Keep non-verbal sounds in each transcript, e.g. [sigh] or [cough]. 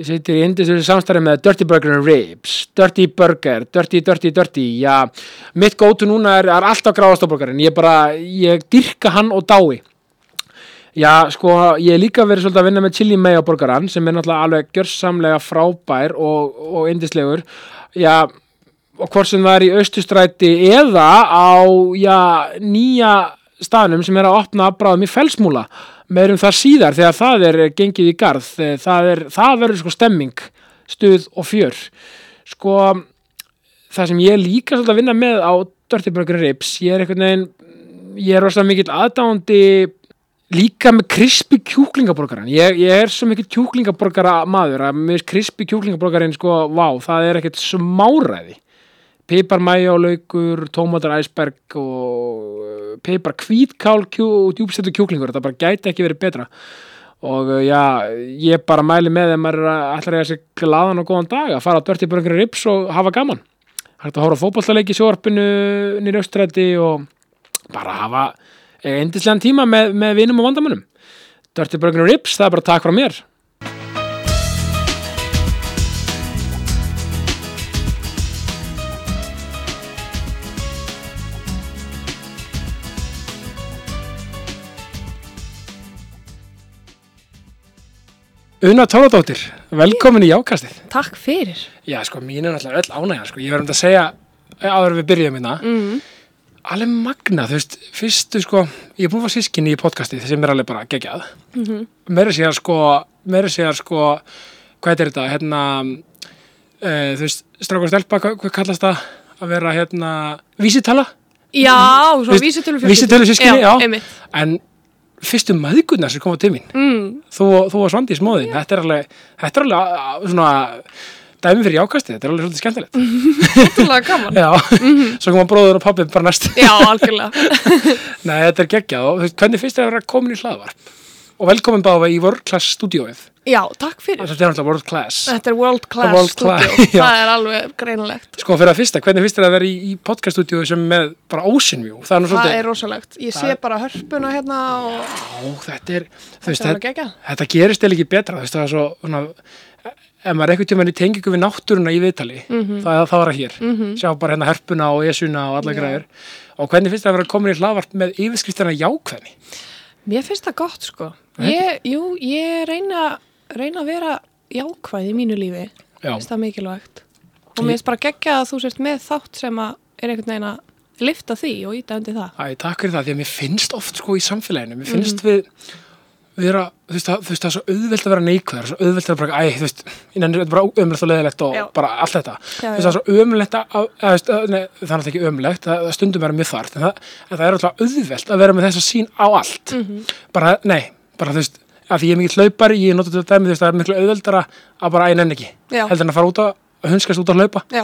Situr í indisöðu samstæri með Dirty Burger and Ribs, Dirty Burger, Dirty, Dirty, Dirty, já, mitt gótu núna er, er alltaf gráðastofburgarinn, ég bara, ég dyrka hann og dái. Já, sko, ég hef líka verið svolítið að vinna með chili mayo burgaran sem er náttúrulega alveg gjörsamlega frábær og, og indislegur. Já, og hvort sem það er í austustræti eða á, já, nýja staðnum sem er að opna bráðum í felsmúla meirum það síðar þegar það er gengið í garð. Það, er, það verður sko stemming stuð og fjör. Sko það sem ég líka svolítið að vinna með á Dirty Burger Ribs ég er einhvern veginn ég er rosalega mikill aðdándi líka með krispi kjúklingaborgaran ég, ég er svo mikill kjúklingaborgara maður að með krispi kjúklingaborgarin sko, vá, það er ekkert smáræði pipar mæjálaugur, tómatar æsberg og uh, pipar kvítkál og djúbstættu kjúklingur. Þetta bara gæti ekki verið betra. Og uh, já, ég bara mæli með þeim að ætla að reyja sig gladan og góðan dag að fara á dörti bara einhverju rips og hafa gaman. Hægt að hóra fókbaltaleiki í sjórpinu nýra austrætti og bara hafa eindislegan tíma með, með vinum og vandamönnum. Dörti bara einhverju rips, það er bara takk frá mér Una Tóladóttir, velkomin í Jákastið. Takk fyrir. Já, sko, mín er náttúrulega öll ánægja, sko. Ég verðum að segja, áður við byrjuðum hérna, Mm. alveg magna, þú veist, fyrstu, sko, ég er búin að fá sískinni í podcastið sem er alveg bara geggjað. Mm. -hmm. Meira sér, sko, meira sér, sko, hvað er þetta, hérna, uh, þú veist, strákur og stelpa, hvað, hvað kallast það að vera, hérna, vísitala? Já, svo Veist, vísitölu vísitölu systkini, já. einmitt. En fyrstu maðgurnar sem koma til mín, Mm. þú, þú og Svandi í smóðin þetta er alveg, þetta er alveg svona dæmi fyrir jákasti, þetta er alveg svolítið skemmtilegt. [laughs] Ótrúlega gaman. já, [laughs] svo koma bróður og pappi bara næst. Já, algjörlega. [laughs] nei, þetta er geggjað og hvernig finnst þér að vera komin í hlaðvarp og velkomin báða í World Class stúdíóið Já, takk fyrir. þetta er náttúrulega World Class Þetta er world class World studio. class, já. Það er alveg greinilegt. sko fyrir að fyrsta, hvernig finnst þér að vera í, í podcast stúdíóið sem með bara Ocean View það er Það er rosalegt. Ég sé bara hörpuna hérna og Ó, þetta er, þú veist, það er þetta, þetta gerist eða ekki betra þú veist, það er svo svona, ef maður er eitthvað tíma í tengingu við náttúruna í viðtali Mhm. það, það var að hér, sjá bara hérna herpuna og esuna og alla Já. græður og hvernig finnst það að vera komin í hlaðvart með yfirskriftina jákvæðni Mér finnst það gott, sko. Ég, jú, ég reyna, reyna að vera jákvæð í mínu lífi. Það mikilvægt. Og mér finnst bara geggjað að þú sért með þátt sem að er einhvern veginn að lifta því og íta undir það. Æ, takk fyrir það, því að mér finnst oft sko í samfélaginu, mér finnst Mhm. við veist, það, þú veist, það er svo auðvelt að vera neikvæður, svo auðvelt að bara, æ, þú veist, þetta bara ömulegt og leðilegt og Já. bara allt þetta. Já, já. það er svo ömulegt að, að, að, að nei, það er náttúrulega ekki ömulegt, það, stundum vera mjög þart, en það, en það er alltaf auðvelt að vera með þessa sín á allt. Mhm. Bara, nei, bara, þú veist, að því ég er mikill hlaupari, ég nota þetta dæmi, þú veist, það er miklu auðveldara að bara, æ, nenni ekki, Já. heldur en að fara út að, að hunskast út að hlaupa. Já,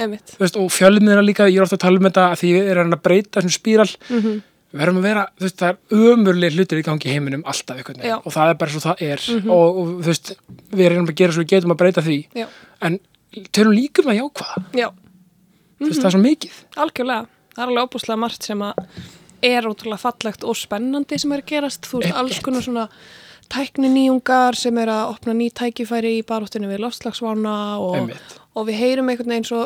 einmitt. Þú veist, og fjölmiðina líka, ég er ofta að tala um þetta að því ég er að að breyta þessum spíral Mm við verðum að vera, þú veist, það er ömurlega hlutir í gangi heiminum alltaf einhvern Já. veginn og það er bara svo það er og, og þú veist, við erum að gera svo við getum að breyta því Já. en tölum líka um að jákvæða Já, þú veist, það er svo mikið algjörlega. Það er alveg óbúslega margt sem að er ótrúlega fallegt og spennandi sem er að gerast. Þú veist, alls konar svona tækni nýjungar sem er að opna ný tækifæri í baróttinu við lofslagsvána og, og við heyrum einhvern veginn svo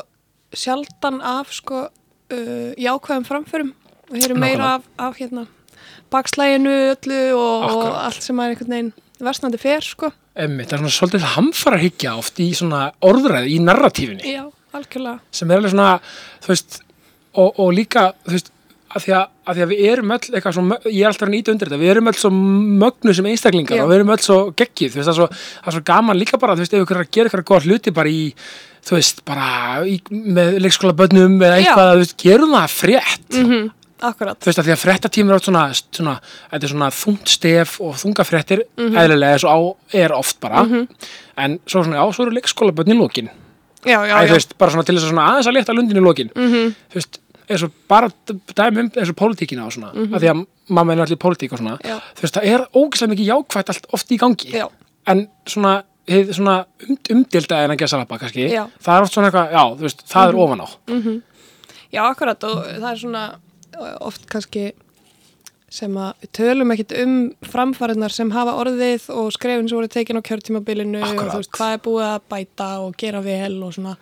sjaldan af sko uh, jákvæðum framförum. Við heyrum meira af, af hérna bakslæginu öllu og, og allt sem er einhvern veginn versnandi fer sko. Einmitt, það er svona svolítið hamfara hyggja oft í svona orðræði, í narratífinni Já, algjörlega. sem er alveg svona, þú veist og, og líka, þú veist að því að, að því að við erum öll eitthvað svo, ég er alltaf að nýta undir þetta, við erum öll svo mögnu sem einstaklingar Já. og við erum öll svo geggið, þú veist, það er svo, það er svo gaman líka bara, þú veist, ef ykkur er að gera ykkur góða hluti bara í, þú veist, bara í, með leikskóla bönnum eða eitthvað, þú veist, gerum það frétt Mm Akkurat. þú veist, að því að fréttatími er oft svona, svona, þetta er svona þungt stef og þunga fréttir, Mhm. eðlilega eins og á er oft bara, en svo svona, já, svo eru leikskóla bönn í lokin, Já, já, Æ, já. þú veist, bara svona til þess að svona aðeins að létta lundin í lokin, Mhm. þú veist, eins og bara dæmi um eins og pólitíkina og svona af því að mamma er allir pólitík og svona Mhm. Já. þú veist, það er ógeðslega mikið jákvætt allt oft í gangi Já. en svona, hið, svona um, umdilda en að gesa lappa kannski Já. það er oft svona eitthvað, já, þú veist, það er ofan á Já, akkurat og það er svona uh, oft kannski sem að við tölum ekkit um framfæriðnar sem hafa orðið og skrefin sem voru tekin á kjörtímabilinu og Akkurat. þú veist hvað er búið að bæta og gera vel og svona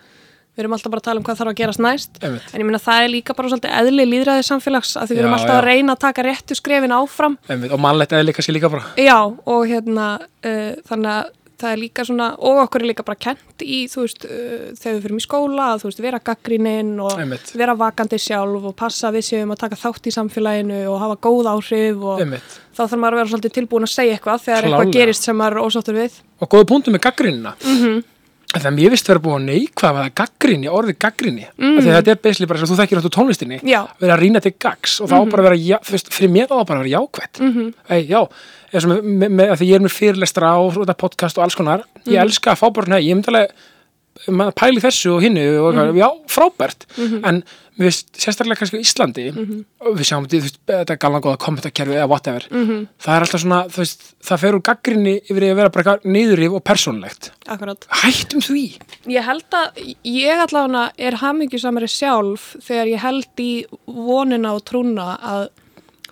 við erum alltaf bara að tala um hvað þarf að gerast næst Einmitt. en ég meina það er líka bara svolítið eðli líðræði samfélags að því við erum Já, alltaf að já. reyna að taka réttu skrefin áfram Einmitt, og mannlegt líka sér líka bara Já, og hérna uh, þannig að það er líka svona og okkur er líka bara kent í þú veist, uh, þegar við fyrir í skóla að þú veist, vera gaggrininn og Einmitt. vera vakandi sjálf og passa að við séum að taka þátt í samfélaginu og hafa góð áhrif og þá þarf maður að vera svolítið tilbúin að segja eitthvað þegar Klárlega. eitthvað gerist sem maður er ósáttur við og góða punktum með gaggrinina mm. -hmm. Þannig að mér vist vera búin að neikvæða að gaggrinni, orðið gaggrinni mm. að þetta er beisli bara sem þú þekkir áttu tónlistinni Já. vera að rýna til gags og þá mm bara að vera, já, veist, fyrir mér á það bara að vera jákvætt mm -hmm. Ei, já, eins og með, með, með, að því ég er með fyrirlestra og svona podcast og alls konar ég elska að fá bara, nei, ég myndi alveg pæli þessu og hinnu og mm já, frábært, en mér veist sérstaklega kannski á Íslandi og við sjáum þetta, þú veist, þetta galangóða kommentakerfi eða whatever, það er alltaf svona þú veist, það fer úr gaggrinni yfir í að vera bara niðurrif og persónlegt Akkurat. hættum því. Ég held að ég allavega er hamingjusamari sjálf þegar ég held í vonina og trúna að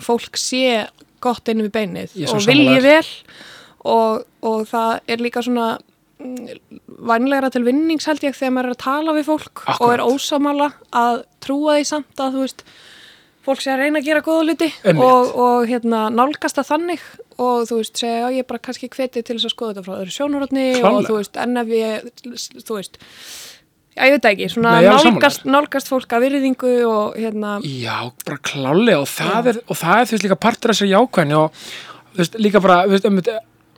fólk sé gott inn við beinið er og vilji vel og, og það er líka svona vænlegra til vinnings held ég þegar maður er að tala við fólk og er Akkurat. ósamála að trúa því samt að þú veist fólk sé að reyna að gera góða Einmitt. og, og hérna, nálgast það þannig og þú veist, segja, já ég er bara kannski hvetið til þess að skoða þetta frá öðru sjónurotni og þú veist, en ef ég þú veist, já ég veit ekki svona Nei, nálgast, nálgast fólk að virðingu og hérna já, bara klálega og það, er, og það er þú veist líka partur af þessari jákvæðni og þú veist líka bara þú veist, um,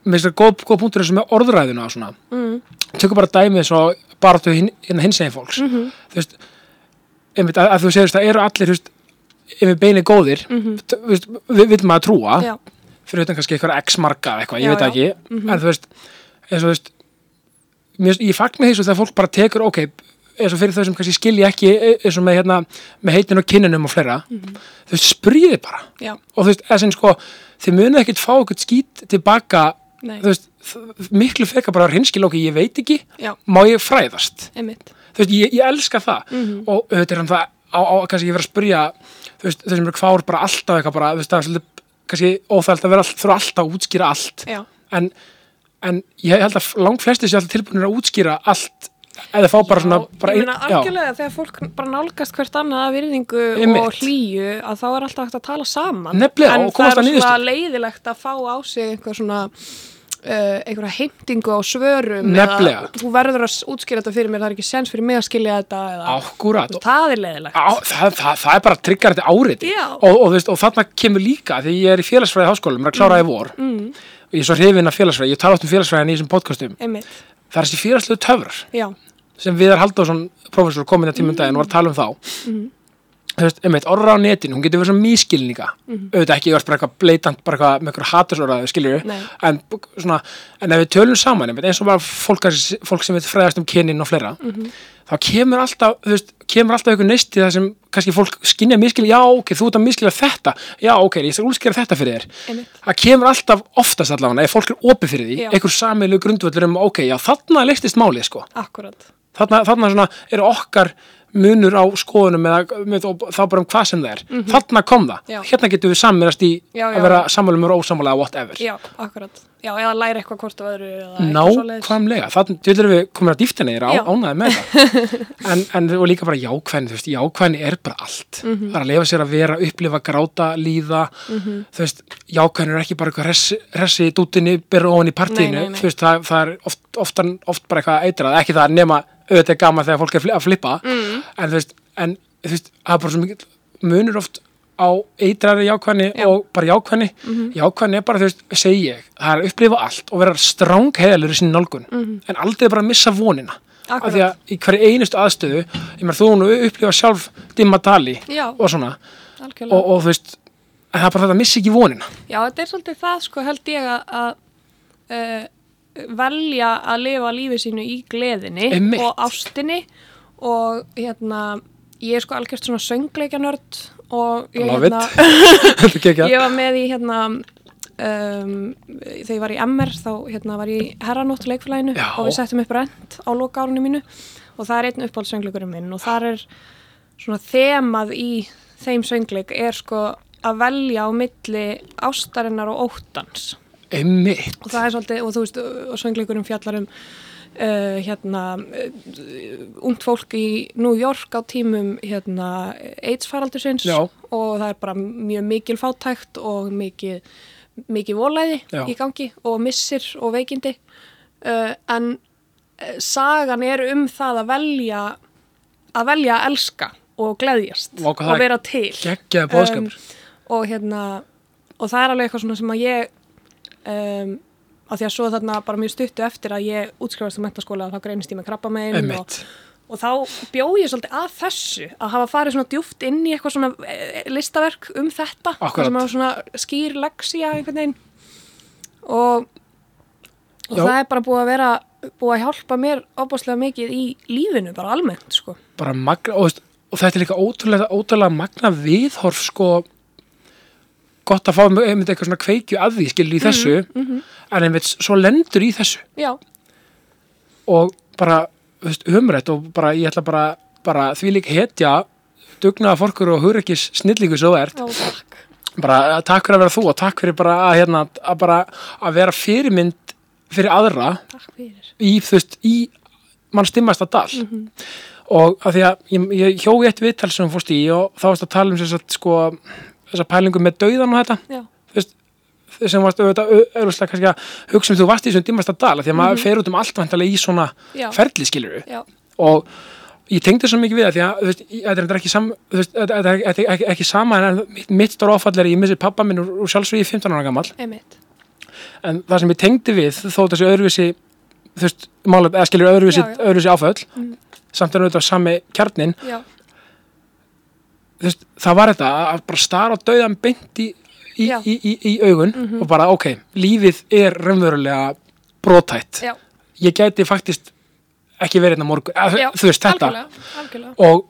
með þessari góð, góð punktur sem er orðræðuna og svona. Mm. tökum bara dæmið svo bara til hin, hins eginn fólks. Mhm. þú veist einmitt, að, að þú segist það eru allir þú veist, yfir beini góðir. Mm -hmm. þú veist, við viljum maður trúa. Já, fyrir utan kannski eitthvað x marga eða eitthvað, ég Já, veit ekki. En þú veist, eins og þú veist mér, ég fagna því svo þegar fólk bara tekur ok, eins og fyrir þau sem kannski skilja ekki e- eins og með, hérna, með heitin og kynninum og fleira, þú veist, spríði bara. Já, og þú veist, eða sem sko þið munið ekkert fá ekkert skít tilbaka þú veist, miklu fekar bara hinskil ok, ég veit ekki, já, má ég fræðast? Veist, ég, ég elska það. Og auðvitað er hann það á, á kannski ég verið að spurja veist, þessum eru kvár bara alltaf eitthvað bara, veist, það er svolítið kannski óþælt að vera all, þurfa alltaf að útskýra allt. Já, en, en ég held að langt flesti sé alltaf tilbúinir að útskýra allt eða fá bara svona bara ég meina ein- já, algjörlega þegar fólk bara nálgast hvert annað að virðingu Einmitt. og hlýju að þá er alltaf hægt að tala saman. Nefnilega, en það að er svona leiðilegt að fá á sig einhver svona einhverja heimtingu á svörum Nefnilega. eða þú verður að útskýra þetta fyrir mér það er ekki sens fyrir mig að skilja þetta eða, og það er leiðilegt á, það, það, það er bara tryggar þetta áriti Já. og, og, þú veist, og þarna kemur líka því ég er í félagsfræði háskólum, er að klára í vor. Mm. og ég er svo hrifin af félagsfræði, ég tala oft um félagsfræðin í þessum podcastum. Einmitt, það er þessi félagslegu töfrar já, sem Viðar Halldórsson, professor, kom inn að tímum daginn og var að tala um þá þú veist, einmitt, orra á netinu, hún getur verið svona mískilninga auðvitað ekki, ég var bara eitthvað bleitant bara eitthvað með eitthvað hatursorðaði, skiljur Nei. en, svona, en ef við tölum saman einmitt, eins og bara fólk, fólk sem við fræðast um kynin og fleira, þá kemur alltaf þú veist, kemur alltaf einhver neisti það sem kannski fólk skinja mískil, já ok, þú ert að mískilja þetta, já ok, ég skal úlskera þetta fyrir þér. Einmitt. Það kemur alltaf oftast allavega ef fólk er opið fyrir því, einhver um sko. Þarna, þarna svona eru okkar munur á skoðunum eða með, og þá bara um hvað sem það er þarna kom það. Já. hérna getum við sammirast í Já, já. að vera sammálum og ósamálega whatever já, akkurat já, eða læra eitthvað hvort af öðru nákvæmlega, þannig til við komin að dýftina þér á, Já. ánæði með það [laughs] en, en og líka bara jákvæðin, þú veist, jákvæðin er bara allt Mhm. það er að lefa sér að vera, upplifa, gráta líða, þú veist jákvæðin er ekki bara eitthvað ressi í dútinni, byrja ofan í partíinu, Nei, nei, nei. þú veist, það, það auðvitað er gaman þegar fólk er að flippa Mm. en þú veist, en þú veist, það er bara svo mikið munur oft á eitrari jákvæðni Já. og bara jákvæðni jákvæðni er bara, þú veist, segi ég það er að upplifa allt og vera stráng heiðalur í sinni nálgun, en aldrei bara missa vonina af Akkurat. því að í hverju einustu aðstöðu ég meðan þú nú upplifa sjálf dimma dali Já. og svona og, og þú veist, en það er bara þetta að missa ekki vonina Já, þetta er svolítið það, sko, held ég að, að uh, velja að lifa lífi sínu í gleðinni Einmitt. og ástinni og hérna, ég er sko algjört svona söngleikjanörd og ég, hérna, [laughs] ég var með í hérna um, þegar ég var í MR þá hérna var ég í herranóttu leikfélaginu Já. og við settum upp rent á loka árunni mínu og það er einn uppáhaldssöngleikurinn minn og þar er svona þemað í þeim söngleik er sko að velja á milli ástarinnar og óttans einmitt, og það er svolítið, og þú veist, og söngleikurum fjallar um uh, hérna uh, ungt fólk í New York á tímum hérna AIDS faraldursins. Já. og það er bara mjög mikil fátækt og mikið mikið volæði Já. í gangi og missir og veikindi. Uh, en sagan er um það að velja að velja að elska og gleðjast það og vera til. bóðskapur og hérna og það er alveg eitthvað svona sem að ég um, að því að svo þarna bara mjög stuttu eftir að ég útskrifast á mentaskóla þá greinist ég með krabba megin og, og þá bjó ég svolítið að þessu að hafa farið svona djúft inn í eitthvað svona eh, listaverk um þetta sem er svona skýr leksía einhvern veginn. Og, og það er bara búið að vera búið að hjálpa mér opáslega mikið í lífinu bara almennt sko. Bara magna og, og þetta er líka ótrúlega, ótrúlega magna viðhorf sko gott að fá einmitt eitthvað svona kveikju að því skilur í þessu en einmitt svo lendur í þessu. Já, og bara umrætt og bara ég ætla bara, bara því líka hetja dugnaða fólkur og hugreikis snillingu svo ert. Já, takk. Bara eh, takk fyrir að vera þú og takk fyrir bara að, hérna, að, bara, að vera fyrirmynd fyrir aðra fyrir. í, í mann stimmast að dal og að því að ég, ég hjó í eitt viðtal sem fórst í og þá varst að tala um þess að sko þessa pælingu með dauðan og þetta. Já, sem varst auðvitað au- auðvitað kannski að hugsa um þú varst í þessum dimmast að dal af því að maður fer út um allt vantarlega í svona Já. ferli skilur já, og ég tengdi svo mikið við það því að veist, þetta er ekki, sam, þú veist, þetta er ekki, ekki, ekki sama en mitt, mitt stóra áfall er að ég missi pappa minn úr, sjálfsvíði 15 ára gammal einmitt. En það sem ég tengdi við þó þessi öðruvísi þú veist, málum, eða skilur öðruvísi, Já, já. öðruvísi áföll Mm. samt er auðvitað sami kjarnin já, veist, það var þetta að bara stara á dauðan beint í, í, í, í, augun og bara ok, lífið er raunverulega brotætt já, ég gæti faktist ekki verið hérna á morgun, já þú veist þetta. algjörlega, algjörlega. og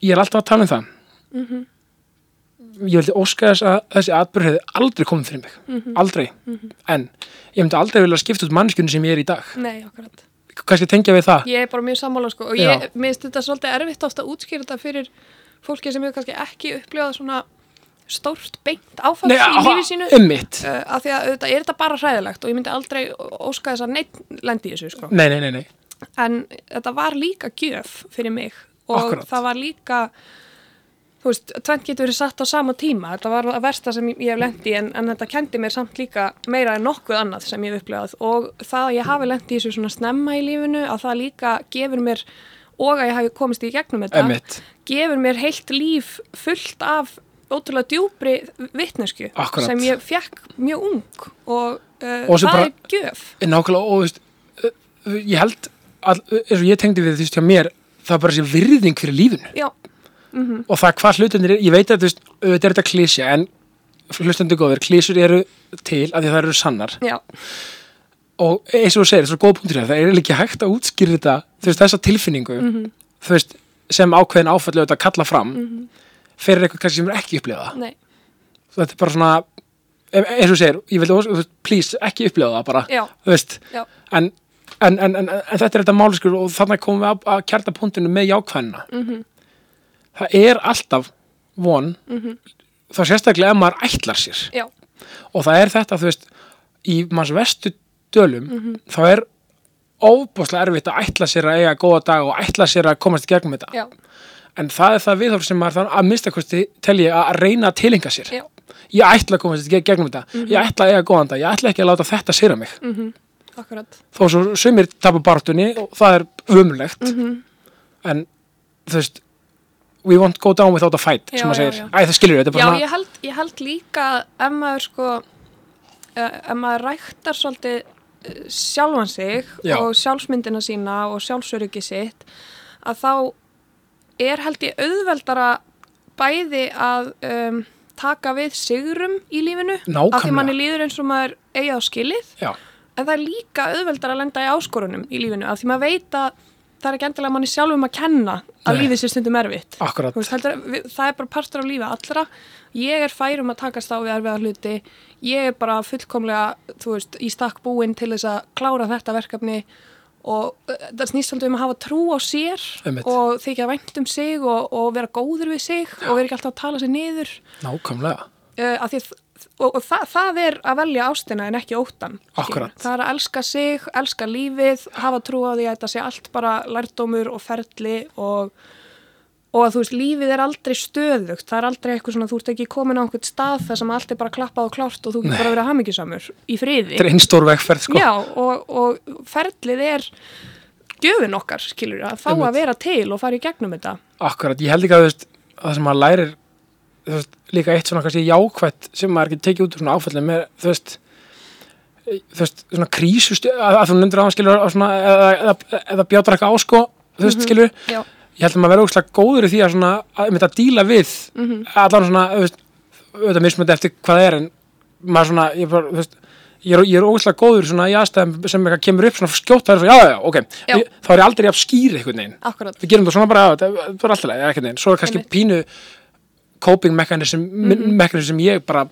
ég er alltaf að tala um það. Mhm. ég vildi óska þess að þessi atbyrð hefði aldrei komið fyrir mig. Mhm. aldrei, en ég myndi aldrei vilja skipta út mannskjunni sem ég er í dag. Nei, akkurat. kannski tengja við það. Ég er bara mjög sammála sko og ég minnst þetta svolítið erfitt ofta að útskýra þetta fyrir fólki sem hefur kannski ekki upplifað svona stórt beint Nei, í lífi sínu. ummitt uh, af því að auðvitað er þetta bara hræðilegt og ég myndi aldrei óska þess að neitt lendi í þessu sko. Nei, nei, nei, nei, en þetta var líka gjöf fyrir mig og Akkúrat. það var líka þú veist, tvent getur verið satt á sama tíma. Þetta var að versta sem ég hef lendi en, en þetta kendi mér samt líka meira en nokkuð annað sem ég hef upplifað. Og það að ég hafi lendi í þessu svona snemma í lífinu að það líka gefur mér og að ég hafi komist í gegnum þetta ummitt gefur mér heilt líf fullt af ótrúlega djúpri vittnesku sem ég fekk mjög ung og, uh, Og það bara- er gjöf nákvæmlega, og þú veist uh, ég held að, eins og ég tengdi við veist hjá mér, það er bara þessi virðing fyrir lífinu. Já, og það hvað hlutinir er, ég veit að þú veist, auðvitað er þetta klísja en hlustandi góður, klísur eru til að því að það eru sannar. Já, og eins og þú segir, það er góð punktur það er líka hægt að útskýra þetta, þú veist, þessa tilfinningu þú veist, sem ákveðin auðvitað að kalla fram fyrir eitthvað kannski sem er ekki upplifa það nei, þetta er bara svona, e- eins og þú segir ég vil, þú veist, please, ekki upplifa það bara en, en, en, en, þetta er þetta máliskur og þannig komum við að, kjarta punktinu með jákvæðina Mhm. það er alltaf von þá sérstaklega ef maður ætlar sér. Já, og það er þetta, þú veist í manns vestu dölum Mhm. þá er óbúslega erfitt að ætla sér að eiga góða dag og ætla sér að komast í gegnum þetta. Já, en það er það viðhorf sem maður þarf að minnstakosti tel ég að reyna að tilenga sér. Já, ég ætla að komast í gegnum þetta. Ég ætla að eiga góðan dag, ég ætla ekki að láta þetta sér að mig akkurat. Þó svo sumir tapar bartunni og það er umulegt Mhm. en þú veist we won't go down without a fight Já, já, segir, já. æ það skilur þetta Já, bara ég held, ég held líka að ef maður sko ef maður ræktar svolítið sjálfan sig Já. og sjálfsmyndina sína og sjálfsöryggi sitt að þá er held ég auðveldara bæði að um, taka við sigrum í lífinu af því Nákvæmlega. manni líður eins og maður eigi á skilið já, en það er líka auðveldar að lenda í áskorunum í lífinu af því maður veit að það er ekki endilega manni sjálfum að kenna að Nei. lífið sér stundum erfitt. Veist, heldur, við, það er bara partur af lífi allra. Ég er fær um að takast á við erfiða hluti. Ég er bara fullkomlega þú veist, í stakk búinn til þess að klára þetta verkefni og það snýst svolítið um að hafa trú á sér Einmitt. og þykja vænt um sig og, og vera góður við sig og vera ekki alltaf að tala sig niður. Nákvæmlega. Uh, að því, og, og það, það er að velja ástina en ekki óttan. Akkúrat. það er að elska sig, elska lífið hafa trú á því að þetta sé allt bara lærdómur og ferli og, og að þú veist, lífið er aldrei stöðugt það er aldrei eitthvað svona, þú ert ekki komin á einhvern stað þar sem allt er bara klappað og klárt og þú getur bara verið hamingjusamur í friði þetta er einn stór vegferð sko. Já, og, og ferlið er gjöfin okkar, skilur, að fá að vera til og fara í gegnum þetta. Akkurat, ég held ekki að það sem maður lærir þú veist, líka eitt svona kannski jákvætt sem maður ekki tekið út úr svona áfællin með, þú veist þú veist, svona krísust að, að þú nefndir á hann skilur svona, eða, eða, eða bjátar eitthvað á sko þú veist, skilur, Já, ég held að maður verður ógslag góður í því að svona, að mynda að díla við allan svona, þú veist auðvitað mismöndi eftir hvað það er en maður svona, ég bara, þú veist ég er, er ógslag góður svona í aðstæðum sem eitthvað kemur upp svona skjótt, það er svona, já, já, já, ok Já. Ég, þá er ég aldrei að skýra veginn akkurat. við gerum það svona bara, það er alltaf leið, ekkert neginn, svo er kannski Einmitt. pínu coping mechanism, mm mechanism sem ég bara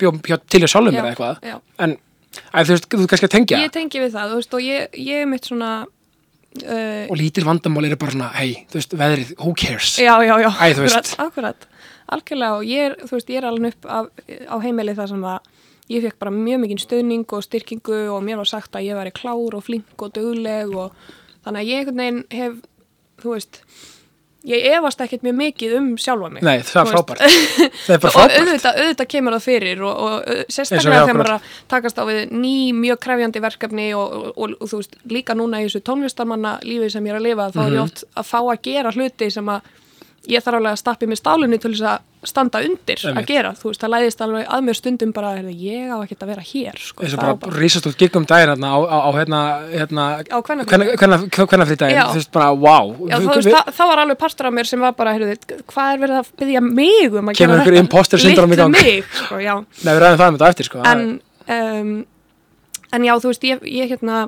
bjó, bjó til að sjálfum mér eitthvað, já. en að, þú veist, þú kannski að tengja. Ég tengi við það, þú veist, og ég, ég er mitt svona, uh, og lítil vandamál eru bara svona, hei, þú veist, veðrið, who cares? Já, já, já, Æ, akkurat, akkurat, algjörlega og ég er, þú veist, ég er alveg upp af, á heimili þar sem að ég fekk bara mjög mikinn stöðning og styrkingu og mér var sagt að ég væri klár og flink og dugleg og þannig að ég hef, þú veist, ég efast ekkert mjög mikið um sjálfa mig. Nei, það er frábært Það er bara [laughs] og frábært auðvitað, auðvitað kemur það fyrir og, og og sérstaklega þegar maður er að takast á við ný mjög krefjandi verkefni og, og, og, og þú veist, líka núna í þessu tónlistarmanna lífi sem ég er að lifa þá er Mhm. ég oft að fá að gera hluti sem að ég þarf alveg að stappi með stálunni til þess að standa undir Einmitt. að gera, þú veist, það læðist alveg að mér stundum bara, heyrðu, ég á ekkert að vera hér sko, eins og bara rísast út giggum daginn hérna á, á, á hérna, hérna daginn, Já. þú veist bara, wow Já, þú veist, það, það var alveg partur af mér sem var bara, heyrðu, hvað er verið að byggja mig um að Kemur gera einhver imposter syndrom í gang. mig, sko, já. [laughs] Nei, við ræðum það um þetta eftir, sko. En, um, en já, þú veist, ég, ég hérna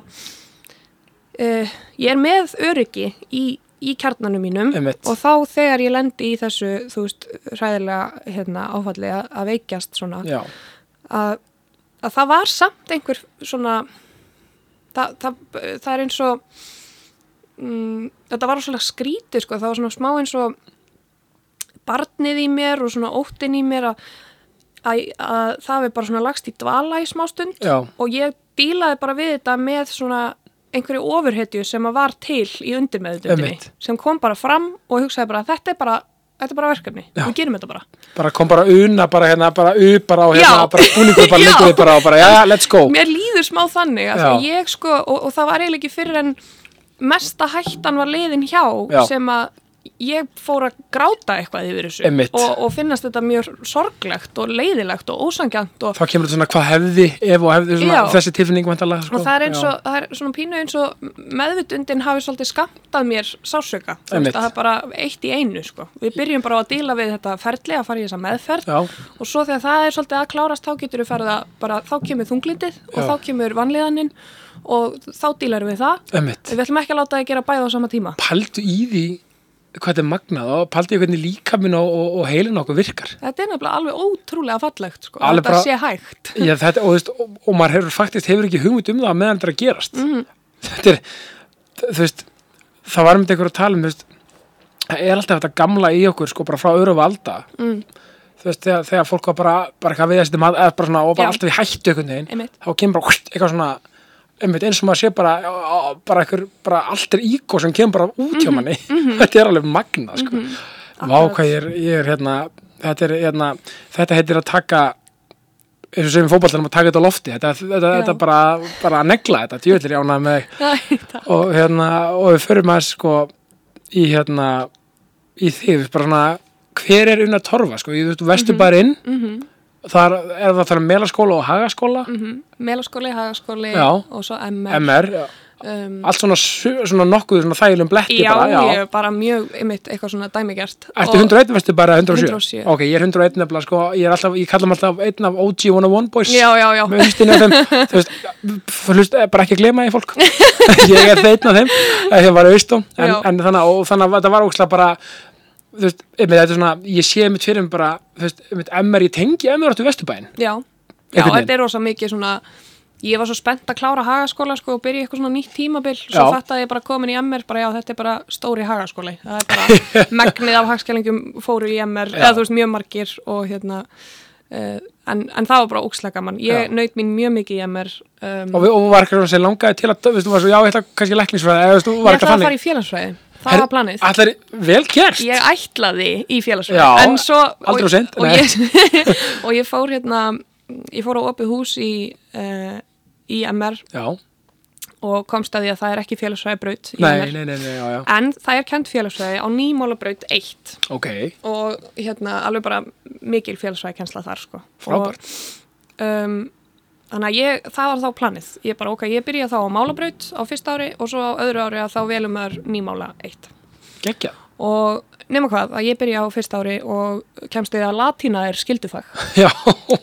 uh, ég er með öryggi í, í kjarnanum mínum Einmitt. og þá þegar ég lendi í þessu, þú veist, hræðilega hérna, áfalli að, veikjast svona, að, að það var samt einhver svona það, það, það er eins og mm, þetta var svona skrítið sko, það var svona smá eins og barnið í mér og svona óttin í mér að, að, að það er bara svona lagst í dvala í smá stund já, og ég dílaði bara við þetta með svona einhverju ofurhetju sem að var til í undirmeðutundinni Einmitt. sem kom bara fram og hugsaði bara þetta er bara, þetta er bara verkefni, Já. við gerum þetta bara bara kom bara una, bara hérna, bara upp, bara og hérna, Já. bara búningur, bara [laughs] þið bara og bara, já, let's go mér líður smá þannig að ég sko, og, og það var eiginlega ekki fyrir en mesta hættan var liðin hjá Já. sem að ég fór að gráta eitthvað yfir þessu og, og finnast þetta mjög sorglegt og leiðilegt og ósangjant og, þá kemur þetta svona hvað hefði, ef og hefði svona, þessi tilfinning vantarlega, sko. og það er eins og, það er svona pínu eins og meðvitundin hafi svolítið skamtað mér sásöka, að það er bara eitt í einu sko, við byrjum bara á að díla við þetta ferli að fara í þessa meðferð. Já, og svo þegar það er svolítið að klárast þá getur við farið að bara, þá kemur þunglindið og Já. þá kemur vanlíðaninn og þá dílar við það. Emmitt við ætlum ekki að láta það gera bæða á sama tíma. Paldu í því hvað þetta er magnað og paldu í hvernig líkaminn og, og, og heilin okkur virkar. Þetta er nefnilega alveg ótrúlega fallegt sko, að Alveg þetta bara- sé hægt. Já, þetta, og, veist, og, maður hefur faktist hefur ekki hugmynd um það meðan þetta er að gerast. Mhm. þetta er þú veist, það var með einhver að tala um veist, það er alltaf þetta gamla í okkur sko bara frá öru valda. Mm, þú veist, þegar, þegar fólk var bara, bara eitthvað við þessi mað, eða bara svona, og bara Já. alltaf í hættu einhvern veginn, þá kemur bara eitthvað svona, einmitt eins og maður sé bara bara bara allt er ígó sem kemur bara út hjá manni. [laughs] þetta er alveg magnað, sko. Vá, Mhm. Akkurat. hvað ég er, ég er hérna þetta er hérna, þetta heitir að taka eins og sem fótballtanum að taka þetta á lofti. Þetta, þetta, þetta bara, bara að negla þetta. Djöðlir jánað með þig. Æ, takk. og hérna, og við förum að sko í hérna í þig, bara svona hver er unna torfa, sko, ég þú veist, vestu bara inn. Mhm, þar er það að tala um melaskóla og hagaskóla mhm. melaskóli, hagaskóli Já. og svo MR, MR, já. Um, allt svona, svona nokkuð svona þælum bletti já, bara, ég er bara mjög einmitt eitthvað svona dæmigert Ertu 101 vestu bara 107? 107. Ok, ég er 101 nefnilega sko, ég er alltaf, ég kalla mig alltaf einn af OG 101 boys já, já, já, með hlustinni af þeim, [laughs] þú veist, þú veist, bara ekki að glema því fólk [laughs] ég er þeitn af þeim, þegar ég var en, Já. en þannig, og þannig að þetta var ógslag bara, þú veist, einmitt, þetta er svona ég sé mitt fyrir mig bara, þú veist, einmitt, MR, ég tengi MR áttu vesturbæinn já, já Einhvern veginn. þetta er rosa mikið svona ég var svo spennt að klára hagaskóla sko, og byrja í eitthvað svona nýtt tímabil svo Já. fattaði ég bara komin í MR bara já þetta er bara stóri hagaskóli það er bara [laughs] megnið af hagskælingum fóru í MR eða þú veist mjög margir og hérna uh, en, en það var bara ókslega gaman ég Já. naut mín mjög mikið í MR um, og, við- og var eitthvað sem langaði til að, veistu, var svo, já, ég ætla kannski læknisfræði, eða, veistu, ég var ætlaði eitthvað að fara þannig. í félagsfræði það var planið. Allar, vel gert. ég ætlaði í félagsfræði Já, en svo og, of seint, og, ég, [laughs] og ég fór hérna ég fór á opið hús í uh, í MR Já, og komst að því að það er ekki félagsfræði braut í nei, MR nei, nei, nei, já, já, en það er kent félagsfræði á nýmála braut 1 ok, og hérna alveg bara mikil félagsfræði kensla þar sko. Frábært. og, um, þannig að ég, það var þá planið. Ég bara ok, ég byrja þá á málabraut á fyrsta ári og svo á öðru ári að þá velum maður nýmála 1 geggja. og nema hvað, að ég byrja á fyrsta ári og kemst við að latína er skildufag [laughs] Já,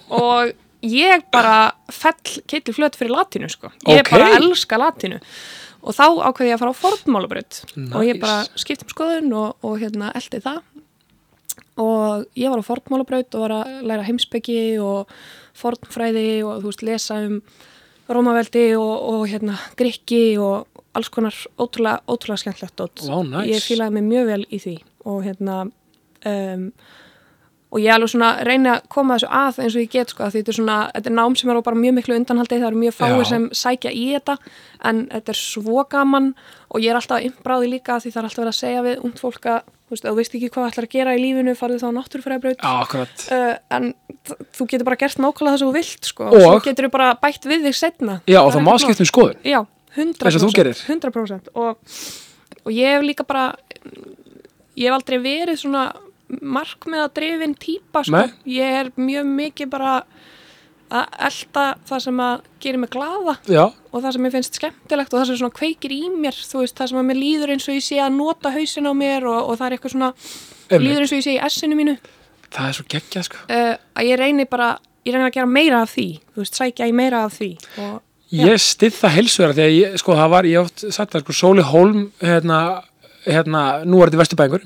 og ég bara fell keitli flöt fyrir latínu sko. Ég Ok. bara elska latínu. Og þá ákveði ég að fara á fornmálabraut og ég Nice. bara skipt um skoðun og, og hérna eldi það. Og ég var á fornmálabraut og var að læra heimsbyggi og fornfræði og þú veist lesa um Rómaveldi og, og hérna grikki og alls konar ótrúlega, ótrúlega skemmtlegt dót. Vá, nice. Ég fílaði mig mjög vel í því og hérna um, og ég alveg svona reyni að koma þessu að eins og ég get sko að þetta er svona, þetta er nám sem er á bara mjög miklu undanhaldi, það eru mjög fáir Já. sem sækja í þetta en þetta er svo gaman og ég er alltaf innbráði líka því það er alltaf verið að segja við ungt fólk að þú veist, þú veist ekki hvað ætlar að gera í lífinu farðu þá akkurat. uh, en þ- þú getur bara gert nákvæmlega það sem þú vilt sko, Og- svo getur þú bara bætt við þig setna Já, og það má skipta um skoðun. Já, 100%, Eins og þú gerir. 100% og, og ég hef líka bara ég hef aldrei verið svona markmiða drifin típa sko. Nei. ég er mjög mikið bara að elda það sem að gerir mig glaða Já, og það sem mér finnst skemmtilegt og það sem svona kveikir í mér þú veist, það sem að mér líður eins og ég sé að nota hausin á mér og, og það er eitthvað svona Einmitt. líður eins og ég sé í essinu mínu það er svo geggjað, sko. uh, að ég reyni bara ég reyni að gera meira af því þú veist, sækja í meira af því og. Ég stið það heilsuðara þegar ég, sko, það var, ég oft sagt það, sko, Sóli Hólm, hérna, hérna, nú er þetta Vesturbæðingur,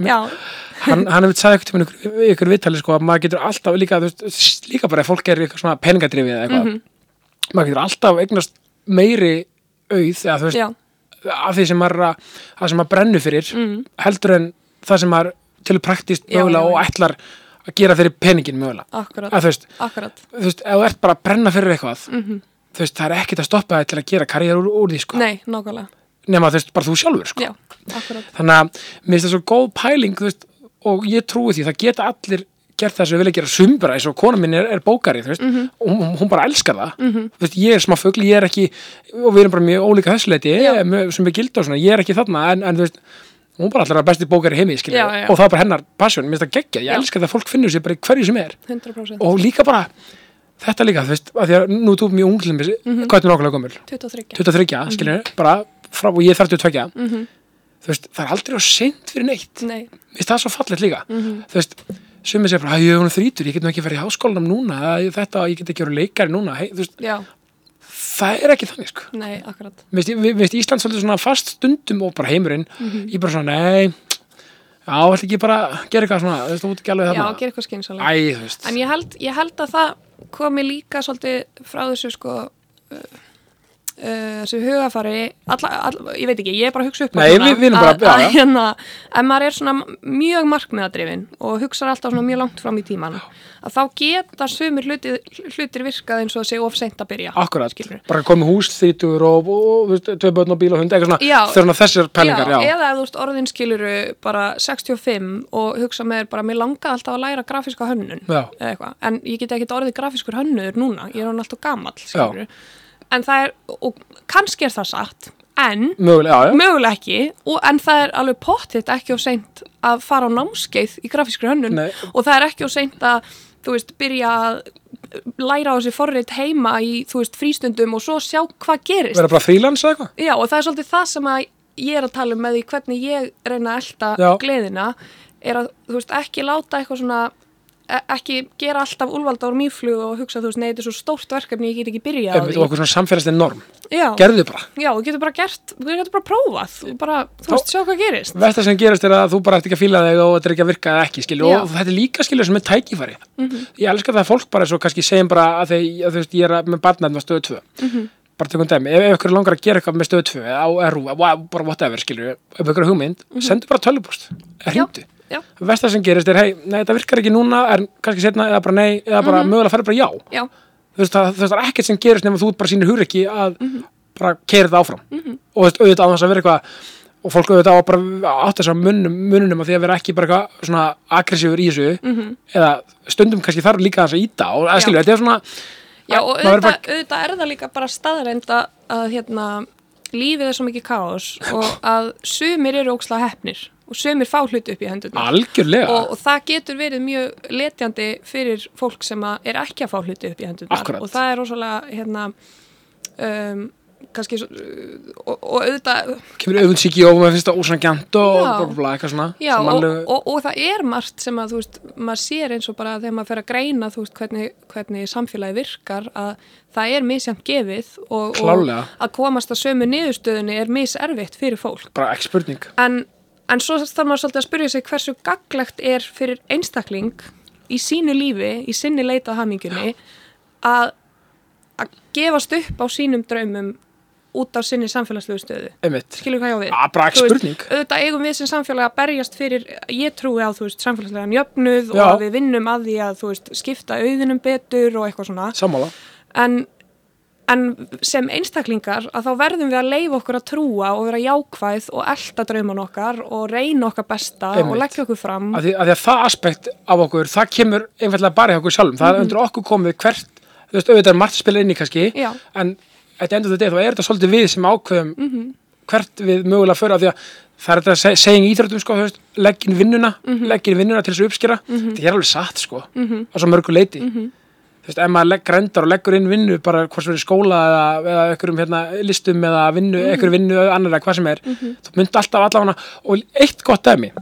hann, hann hefði sagði eitthvað ykkur, ykkur viðtali, sko, að maður getur alltaf líka, veist, líka bara ef fólk er eitthvað svona peningadrifið eða eitthvað, Mhm. maður getur alltaf eignast meiri auð, eða veist, af því sem maður, að- það sem maður brennu fyrir, mm, heldur en það sem maður til praktist mögulega og ætlar að gera fyrir peningin mögulega. akkurat, Að þú veist, akkurat. þú veist, ef þú ert bara að brenna fyrir eitthvað, mm þú veist, það er ekkert að stoppa það til að gera karriér úr, úr því, sko. nei, nákvæmlega, Nema, þú veist, bara þú sjálfur, sko. já, Þannig að mér finnst það svo góð pæling, veist, og ég trúi því, það geta allir gert það sem vilja gera sumbra eins og kona minn er, er bókari, þú veist, Mhm. og hún, hún bara elskar það. Þú veist, ég er smá fugl, ég er ekki, og við erum bara mjög ólíka þessleiti, Já. sem er gild og svona, ég er ekki þarna, en, en þú veist, hún bara allar að besti bókari heimi, skilja, Já, já. og það er bara hennar passion, mér finnst það geggjað, ég Já. elskar það að fólk finnur sér bara í hverju sem er, 100% og líka bara, þetta líka, þú veist, að því að nú er þú mjög ung til mér, Mhm. hvað er nákvæmlega gömul? 23 23, skilja, bara frá, og ég er 32, Mhm. þú veist, það er aldrei á seint fyrir neitt. Nei, finnst það svo fallegt líka. Mhm. þú veist, sumir segir bara, "Æ, ég er þrítur ég get nú ekki farið í háskólanum núna þetta, ég get ekki verið leikari núna. Hey, þú veist, já, það er ekki þannig sko. nei, akkurat. Finnst- mér finnst Ísland svolítið svona fast stundum og bara heimurinn, Mhm. ég bara svona, nei já, ætla ekki bara að gera eitthvað svona þú veist, þú ert ekki alveg já, þarna gera eitthvað skynsalega Æ, þú veist, en ég held, ég held að það komi líka svolítið frá þessu sko uh, uh, þessu hugafari alla, all, ég veit ekki, ég er bara að hugsa upp Nei, svona við- við erum bara- að, já, að, já. hérna, ef maður er svona mjög markmiðadrifin og hugsar alltaf svona mjög langt fram í tíman að þá geta sumir hlutir, hlutir virkað eins og það sé of seint að byrja akkurat skilurðu. bara komið hús þrítur og, og, og tvei börn og bíl og hund, eitthvað svona Já. þau eru þessar pælingar, já, eða ef þú veist orðin skiluru bara 65 og hugsa með bara mér langaði alltaf að læra grafíska hönnun Já. en ég get ekki orðið grafískur hönnur núna, ég er hann alltaf gamall skiluru, en það er og kannski er það satt, en mögulega, já, já mögulega ekki, og, en það er alveg pottitt ekki of seint að fara á námskeið í grafískri hönnun Nei. og það er ekki of seint að þú veist, byrja að læra á þessi forrið heima í, þú veist, frístundum og svo sjá hvað gerist vera bara frílans eða eitthvað Já, og það er svolítið það sem að ég er að tala um með því hvernig ég reyna að elta Já. gleðina er að, þú veist, ekki láta eitthvað svona ekki gera alltaf úlvalda úr mýflug og hugsa, þú veist, nei, þetta er svo stórt verkefni ég get ekki byrjað á því og okkur svona samfélagslega norm, Já, gerðu bara já, þú getur bara gert, þú getur bara prófað þú bara, þú veist, sjá hvað gerist Vesta sem gerast er að þú bara ert ekki að fíla þig og þetta er ekki að virka eða ekki, skilju, Já. Mhm. og þetta er líka skilju sem er tækifæri. Ég elska það að fólk bara svo kannski segjum bara að þegar, að þú veist, ég er að- með barnað með stöðu 2. Mhm. Bara tökum dæmi, ef, ef ykkur er langar að gera eitthvað með stöðu 2 eða á eða bara whatever, skilju, ef ykkur er hugmynd, sendu bara tölvupost, Mhm. Já, hringdu. Já. vestar sem gerist er, hei, nei, þetta virkar ekki núna en kannski setna, eða bara nei, eða bara mögulega færi bara já, já, þú veist, það, það er ekkert sem gerist nema þú bara sínir hugur ekki að Mhm. bara keira þetta áfram og þú veist, auðvitað á þess að vera eitthvað og fólk auðvitað á bara átt þess að munum, mununum að því að vera ekki bara eitthvað svona aggressífur í þessu eða stundum kannski þarf líka þess að íta og að Mhm. Já. skilja, þetta er svona já og auðvitað, bara- auðvitað er það líka bara staðreind að, hérna, lífið er svo mikið kaos [laughs] og að sumir eru ókslega hefnir og sumir fá hluti upp í hendurnar algjörlega og, og það getur verið mjög letjandi fyrir fólk sem er ekki að fá hluti upp í hendurnar Akkúrat. og það er rosalega hérna um, kannski svo, og, og auðvitað kemur augundsíki og maður finnst það ósangjant og Já. bla, bla, bla, eitthvað svona Já, og, og, og það er margt sem að, þú veist, maður sér eins og bara þegar maður fer að greina, þú veist, hvernig, hvernig samfélagi virkar, að það er misjæmt gefið og, að komast að sömu niðurstöðunni er miservitt fyrir fólk. bara ekki spurning En, en svo þarf maður svolítið að spyrja sig hversu gaglegt er fyrir einstakling í sínu lífi, í sinni leitað hamingunni, að, að gefast upp á sínum draumum út af sinni samfélagslegu stöðu. Skilur hvað ég á við? Ah, veist, auðvitað eigum við sem samfélag að berjast fyrir, ég trúi á veist, samfélagslegan jöfnuð Já. og við vinnum að því að veist, skipta auðinum betur og eitthvað svona sammála en, en sem einstaklingar að þá verðum við að leifa okkur að trúa og vera jákvæð og elda drauman okkar og reyna okkar besta Einmitt. og leggja okkur fram að því, að því að það aspekt af okkur það kemur einfallega bara í okkur sjálfum það er Mhm. undir okkur komið hvert þú veist, auðvitað er margt að spila inn í kannski Já. en þetta endur þetta þá er þetta svolítið við sem ákveðum Mhm. hvert við mögulega fyrir af því að það er þetta að segja í íþróttum sko, leggin vinnuna Mhm. leggin vinnuna til þess að uppskera þetta er alveg satt sko, á svo mörgu leiti Mhm. Þú veist, ef maður grendar og leggur inn vinnu bara hvort sem er í skóla eða, eða einhverjum hérna, listum eða vinnu, Mhm. einhverjum vinnu annar eða hvað sem er, þú myndi alltaf allavega og eitt gott dæmi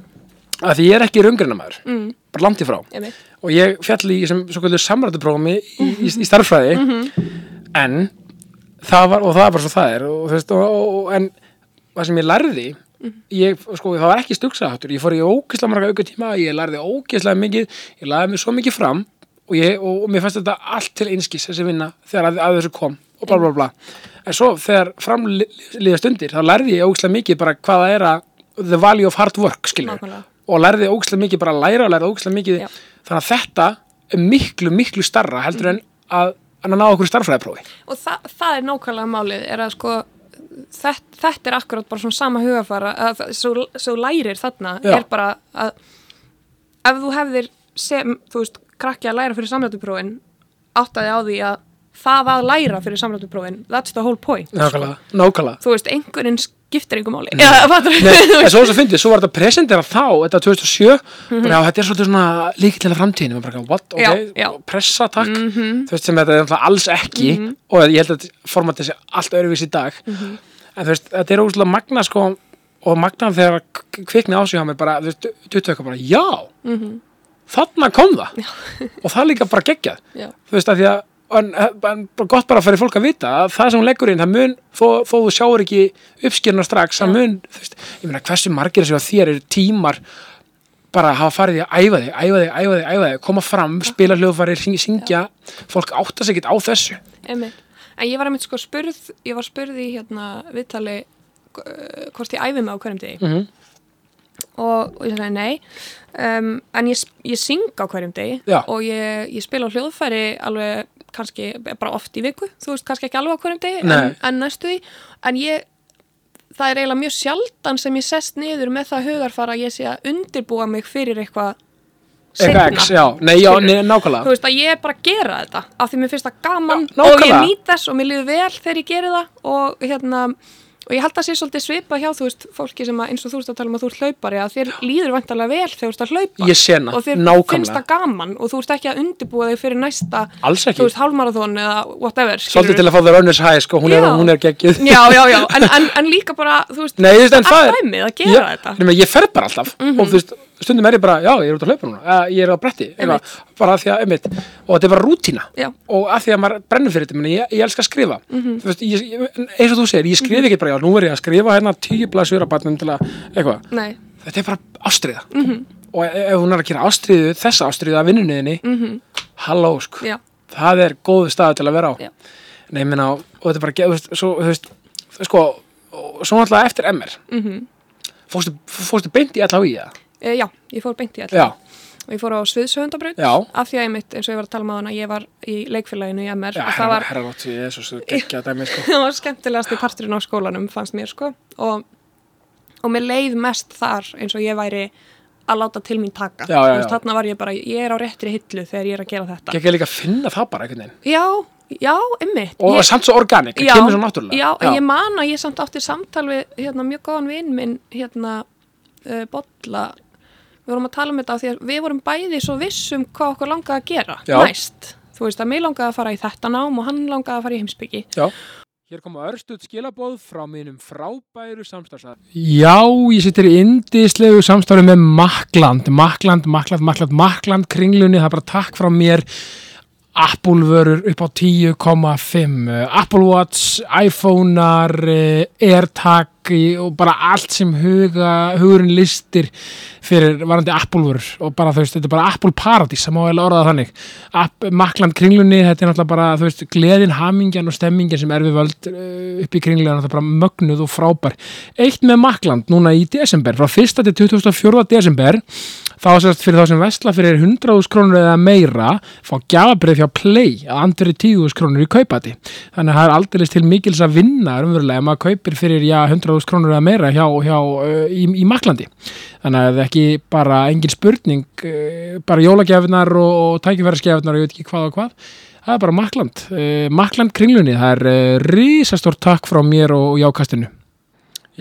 að því ég er ekki raungrinamaður, mm. bara langt í frá Einmitt. og ég fjalli í samrættuprófami í, í, í starffræði en það var, og það var svo það er og, þú veist, og, og, en það sem ég lærði ég, sko, það var ekki stugsaðáttur ég fór í ógeðslega marga auka tíma ég lærði ógeðslega mikið, ég lærði mig svo mikið fram og, ég, og, og mér fannst þetta allt til einskis þessi vinna þegar að, að þessu kom og bla bla bla. En svo þegar framliða stundir þá lærði ég ógeðslega mikið bara hvað það er að the value of hard work og lærði ógeðslega mikið bara að læra og lærði ógeðslega mikið. Já. þannig að þetta er miklu miklu starra heldur en að, að ná okkur starffræðiprófi og þa það er nákvæmlega málið er að sko þetta, þetta er akkurat bara svona sama hugafara að svo, svo lærir þarna Já. er bara að ef þú hefðir sem, þú veist, krakki að læra fyrir samrættuprófin áttaði á því að það að læra fyrir samrættuprófin that's the whole point. Nákvæmlega, nákvæmlega. Þú veist, einhverjum skiptir einhver máli. Nei, en svo þess að fyndið, svo var þetta presentera þá, þetta 2007, bara já, þetta er svolítið svona bara eitthvað, what, ok, Já, já. pressa, takk, þú veist sem þetta er alls ekki og ég held að formatið sé allt öðruvís í dag, en þú veist, þetta er óslulega magna, sko, og magna þegar kvikni á sig á mér bara, þú veist, tuttu eitthvað bara, já, þarna kom það, og það líka bara geggjað, Já. þú veist, að því að en, en gott bara fyrir fólk að vita að það sem hún leggur inn, það mun þó, þó þú sjáur ekki uppskýrna strax það mun, veist, ég meina hversu margir að þér eru tímar bara að hafa farið í að æfa þig, æfa þig, æfa þig, æfa þig koma fram, spila hljóðfæri, syng- syngja. Fólk átta sig ekkert á þessu. Einmitt. En ég var einmitt sko spurð, ég var spurð í hérna viðtali uh, hvort ég æfi mig á hverjum degi. Mhm. Og, og ég sagði nei. Um, en ég, ég syng á hverjum degi Já. og ég, ég spila á hljóðfæri alveg kannski bara oft í viku. Þú veist kannski ekki alveg á hverjum degi en, en næstu því. En ég það er eiginlega mjög sjaldan sem ég sest niður með það hugarfara að ég sé að undirbúa mig fyrir eitthvað eitthvað seinna. X, já, nei, já, nei, þú nákvæmlega veist að ég er bara að gera þetta af því mér finnst það gaman Já, og ég nýt þess og mér líður vel þegar ég geri það og hérna og ég held að sé svolítið svipa hjá þú veist fólki sem að eins og þú veist að tala um að þú ert hlaupari að þér líður vantarlega vel þegar þú ert að hlaupa. Hana, og þér nákvæmlega. finnst það gaman og þú ert ekki að undirbúa þig fyrir næsta þú veist hálmarathon eða whatever svolítið til að fá þér önnurs hæ, sko, hún er, Já. hún er geggjuð. Já, já, já, en, en, en líka bara þú veist, Nei, veist, er dæmið að gera ég, þetta. nema, ég fer bara alltaf. Og þú veist, stundum er ég bara, já, ég er út að hlaupa núna. Ég er á bretti, bara því að einmitt, og þetta er bara rútína. Já. og að því að maður brennur fyrir þetta, meni, ég, ég elska að skrifa. Mhm. þú veist, ég, eins og þú segir, ég skrif ekki bara, já, nú er ég að skrifa hérna tíu blæsur að batnum til að, eitthvað. Þetta er bara ástriða Mhm. og ef ef hún er að gera ástriðu, þessa ástriðu að vinnunniðinni, mm halló, sko. Mhm. já, það er góðu staðu til að vera á. Nei, ég meina, og þetta er bara, veist, svo, veist, sko, og svo náttúrulega eftir MR mhm. Fórstu, beint í það E, já, ég fór beint í Já, alltaf. Og ég fór á sviðsöfundabraut. já. Af því að ég mitt, eins og ég var að tala með hana, ég var í leikfélaginu í MR. Já, það var, herra rátt, ég er svo geggja dæmi, sko. það var skemmtilegast í parturinn á skólanum, fannst mér, sko. Og, og mér leið mest þar eins og ég væri að láta til mín taka. Já, já, já. Þarna var ég bara, ég er á réttri hillu þegar ég er að gera þetta. Geggja líka að finna það bara einhvern veginn. Já, já, einmitt. Og Ég- samt svo organik, það já, kemur svo náttúrulega. Já, en ég man að ég samt átti samtal við hérna, mjög góðan vinn minn hérna, uh, Bolla við vorum að tala um þetta af því að við vorum bæði svo vissum hvað okkur langaði að gera Já. næst, þú veist að mig langaði að fara í þetta nám og hann langaði að fara í heimsbyggi Já. Hér koma örstuð skilabóð frá mínum frábæru samstarfsað. Já, ég sittir í indislegu samstarfi með Makland, Makland, Makland, Makland, Makland kringlunni, það er bara takk frá mér Apple vörur upp á 10,5 Apple Watch, iPhone-ar eh, AirTag og bara allt sem huga, hugurinn listir fyrir varandi Apple vörur og bara þú veist, þetta er bara Apple paradís það má vel orða það þannig App, Makland kringlunni, þetta er náttúrulega bara þú veist, gleðin, hamingjan og stemmingin sem er við völd uh, upp í kringlunni, þetta er bara mögnuð og frábær. Eitt með Makland núna í desember, frá 1. til 24. desember þá sérst fyrir þá sem vestla fyrir 100.000 krónur eða meira fá gjafabrið hjá Play að andveri 10.000 krónur í kaupati þannig að það er aldrei til mikils að vinna umverulega ef maður kaupir fyrir já, 100.000 krónur eða meira hjá, hjá, uh, í, í Maklandi. Þannig að það er ekki bara engin spurning uh, bara jólagjafinar og, og tækifæraskjafinar og ég veit ekki hvað og hvað. Það er bara Makland, uh, Makland kringlunni það er uh, risastór takk frá mér og, og jákastinu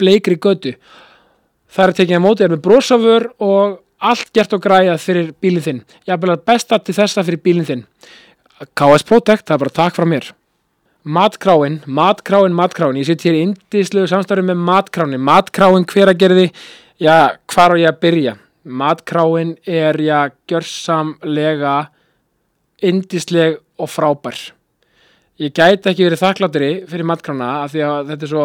bleikri götu. Það er tekið að móti er með brosafur og allt gert og græjað fyrir bílinn þinn. Ég er besta til þessa fyrir bílinn þinn. KS Protect, það er bara takk frá mér. Matkráin, matkráin, matkráin. Ég sitt hér í indislegu samstarfi með matkráin matkráin hver að gerði já, hvar á ég að byrja? Matkráin er já, gjörsamlega indisleg og frábær. Ég gæti ekki verið þakklátri fyrir matkrána af því að þetta er svo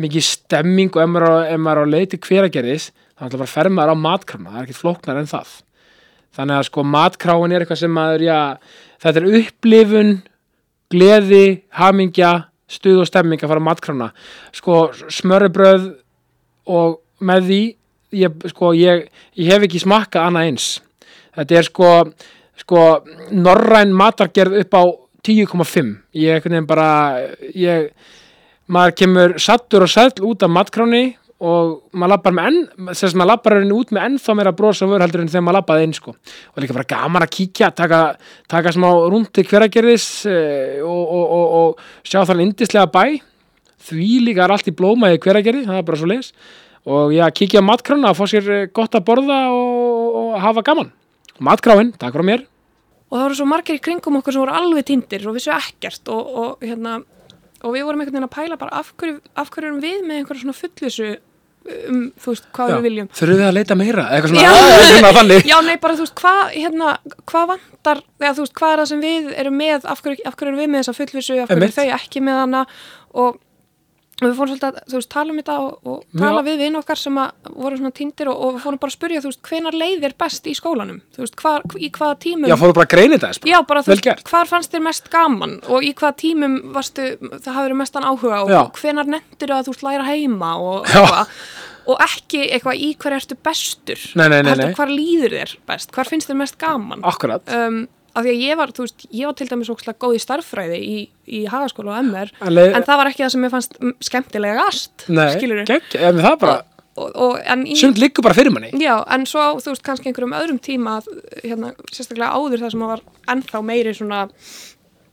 mikið stemming og ef maður, á- ef maður er á leiti hver að gerðis þá ætla bara að fer maður á matkrána það er ekkert flóknar en það. Þannig að sko matkráin er eitthvað sem maður já, þetta er upplifun gleði, hamingja stuð og stemming að fara á matkrána sko smörrebröð og með því ég, sko, ég, ég hef ekki smakkað annað eins. Þetta er sko, sko norræn matargerð upp á 10,5 ég einhvern veginn bara ég, maður kemur sattur og sæll út af matkráni og maður lappar með enn þess að maður lappar henni út með ennþá meira brosa vör heldur en þegar maður lappaði inn sko. Og líka bara gaman að kíkja, taka, taka smá rúndi hveragerðis eh, og, og, og, og sjá þannig indislega bæ. Því líka er allt í blóma í hveragerði, það er bara svo leis og já, kíkja á matkrána að fá sér eh, gott að borða og, og hafa gaman. Matkráin, takk frá mér. Og það voru svo margir í kringum okkur sem voru alveg tindir og vissu ekkert og, og, hérna, og við vorum einhvern veginn að pæla bara af hverju, af hverju erum við með einhverja svona fullvissu um, þú veist, hvað Já. við viljum Þurfum við að leita meira? Eitthvað svona, Já. eitthvað svona. [laughs] Já, nei, bara þú veist, hvað, hérna, hvað vantar, eða þú veist, hvað er það sem við erum með, af hverju, af hverju erum við með þessa fullvissu, af hverju þau ekki með hana og við fórum svolítið að, veist, tala um þetta og, og tala Já. við vinn okkar sem voru svona týndir og, og við fórum bara að spurja, þú veist, hvenar leiðir best í skólanum, þú veist, hvar, í hvaða tímum Já, fóru bara að greina þetta þess. Já, bara þú veist, hvar fannst þér mest gaman og í hvaða tímum varstu, það hafði verið mestan áhuga og Já. hvenar nefndir að þú veist læra heima og eitthvað og ekki eitthvað í hver ertu bestur Nei, nei, nei, heldur hvar líður þér best, hvar finnst þér mest gaman Akkurat. um, af því að ég var, þú veist, ég var til dæmis ókslega góð í starffræði í, í hagaskóla og MR En leið- en það var ekki það sem ég fannst mm, skemmtilegast Nei, skilur gegg, ef það er bara, og, og, en í, sumt liggur bara fyrir manni. Já, en svo þú veist, kannski einhverjum öðrum tíma hérna, sérstaklega áður það sem var ennþá meiri svona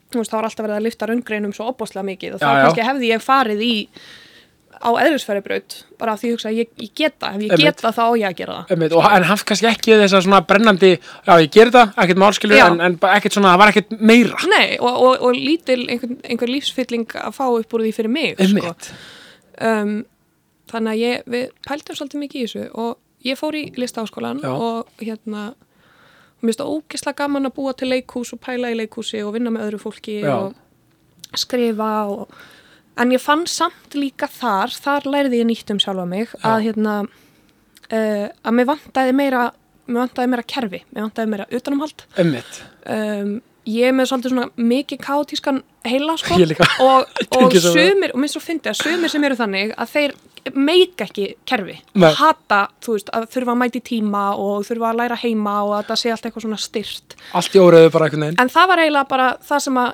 þú veist, það var alltaf verið að lyfta raungreinum svo opbóðslega mikið og þá kannski hefði ég farið í á eðlisfæribraut bara af því hugsa ég, ég geta, ef ég Einmitt. geta þá ég að gera það Einmitt, og, en hann kannski ekki þess að svona brennandi, já ég ger þetta, ekkert málskilur, en, en ekkert svona, það var ekkert meira. Nei, og, og, og lítil einhver, einhver lífsfylling að fá upp úr því fyrir mig sko. Um, þannig að ég, við pæltum svolítið mikið í þessu og ég fór í listaháskólan Já. og hérna og mér finnst það ógeðslega gaman að búa til leikhús og pæla í leikhúsi og vinna með öðru fólki Já. og skrifa og, en ég fann samt líka þar þar lærði ég nýtt um sjálfa mig að hérna uh, að mér vantaði meira mér vantaði meira kerfi, mér vantaði meira utanumhald. Einmitt. um, ég er með svolítið svona mikið kátískan heila sko. Og, [laughs] og sumir, og minnst svo fyndi að sumir sem eru þannig að þeir meika ekki kerfi. Nei. hata, þú veist, að þurfa að mæti tíma og þurfa að læra heima og að það sé allt eitthvað svona styrt Allt í óreðu bara einhvern veginn. en það var eiginlega bara það sem að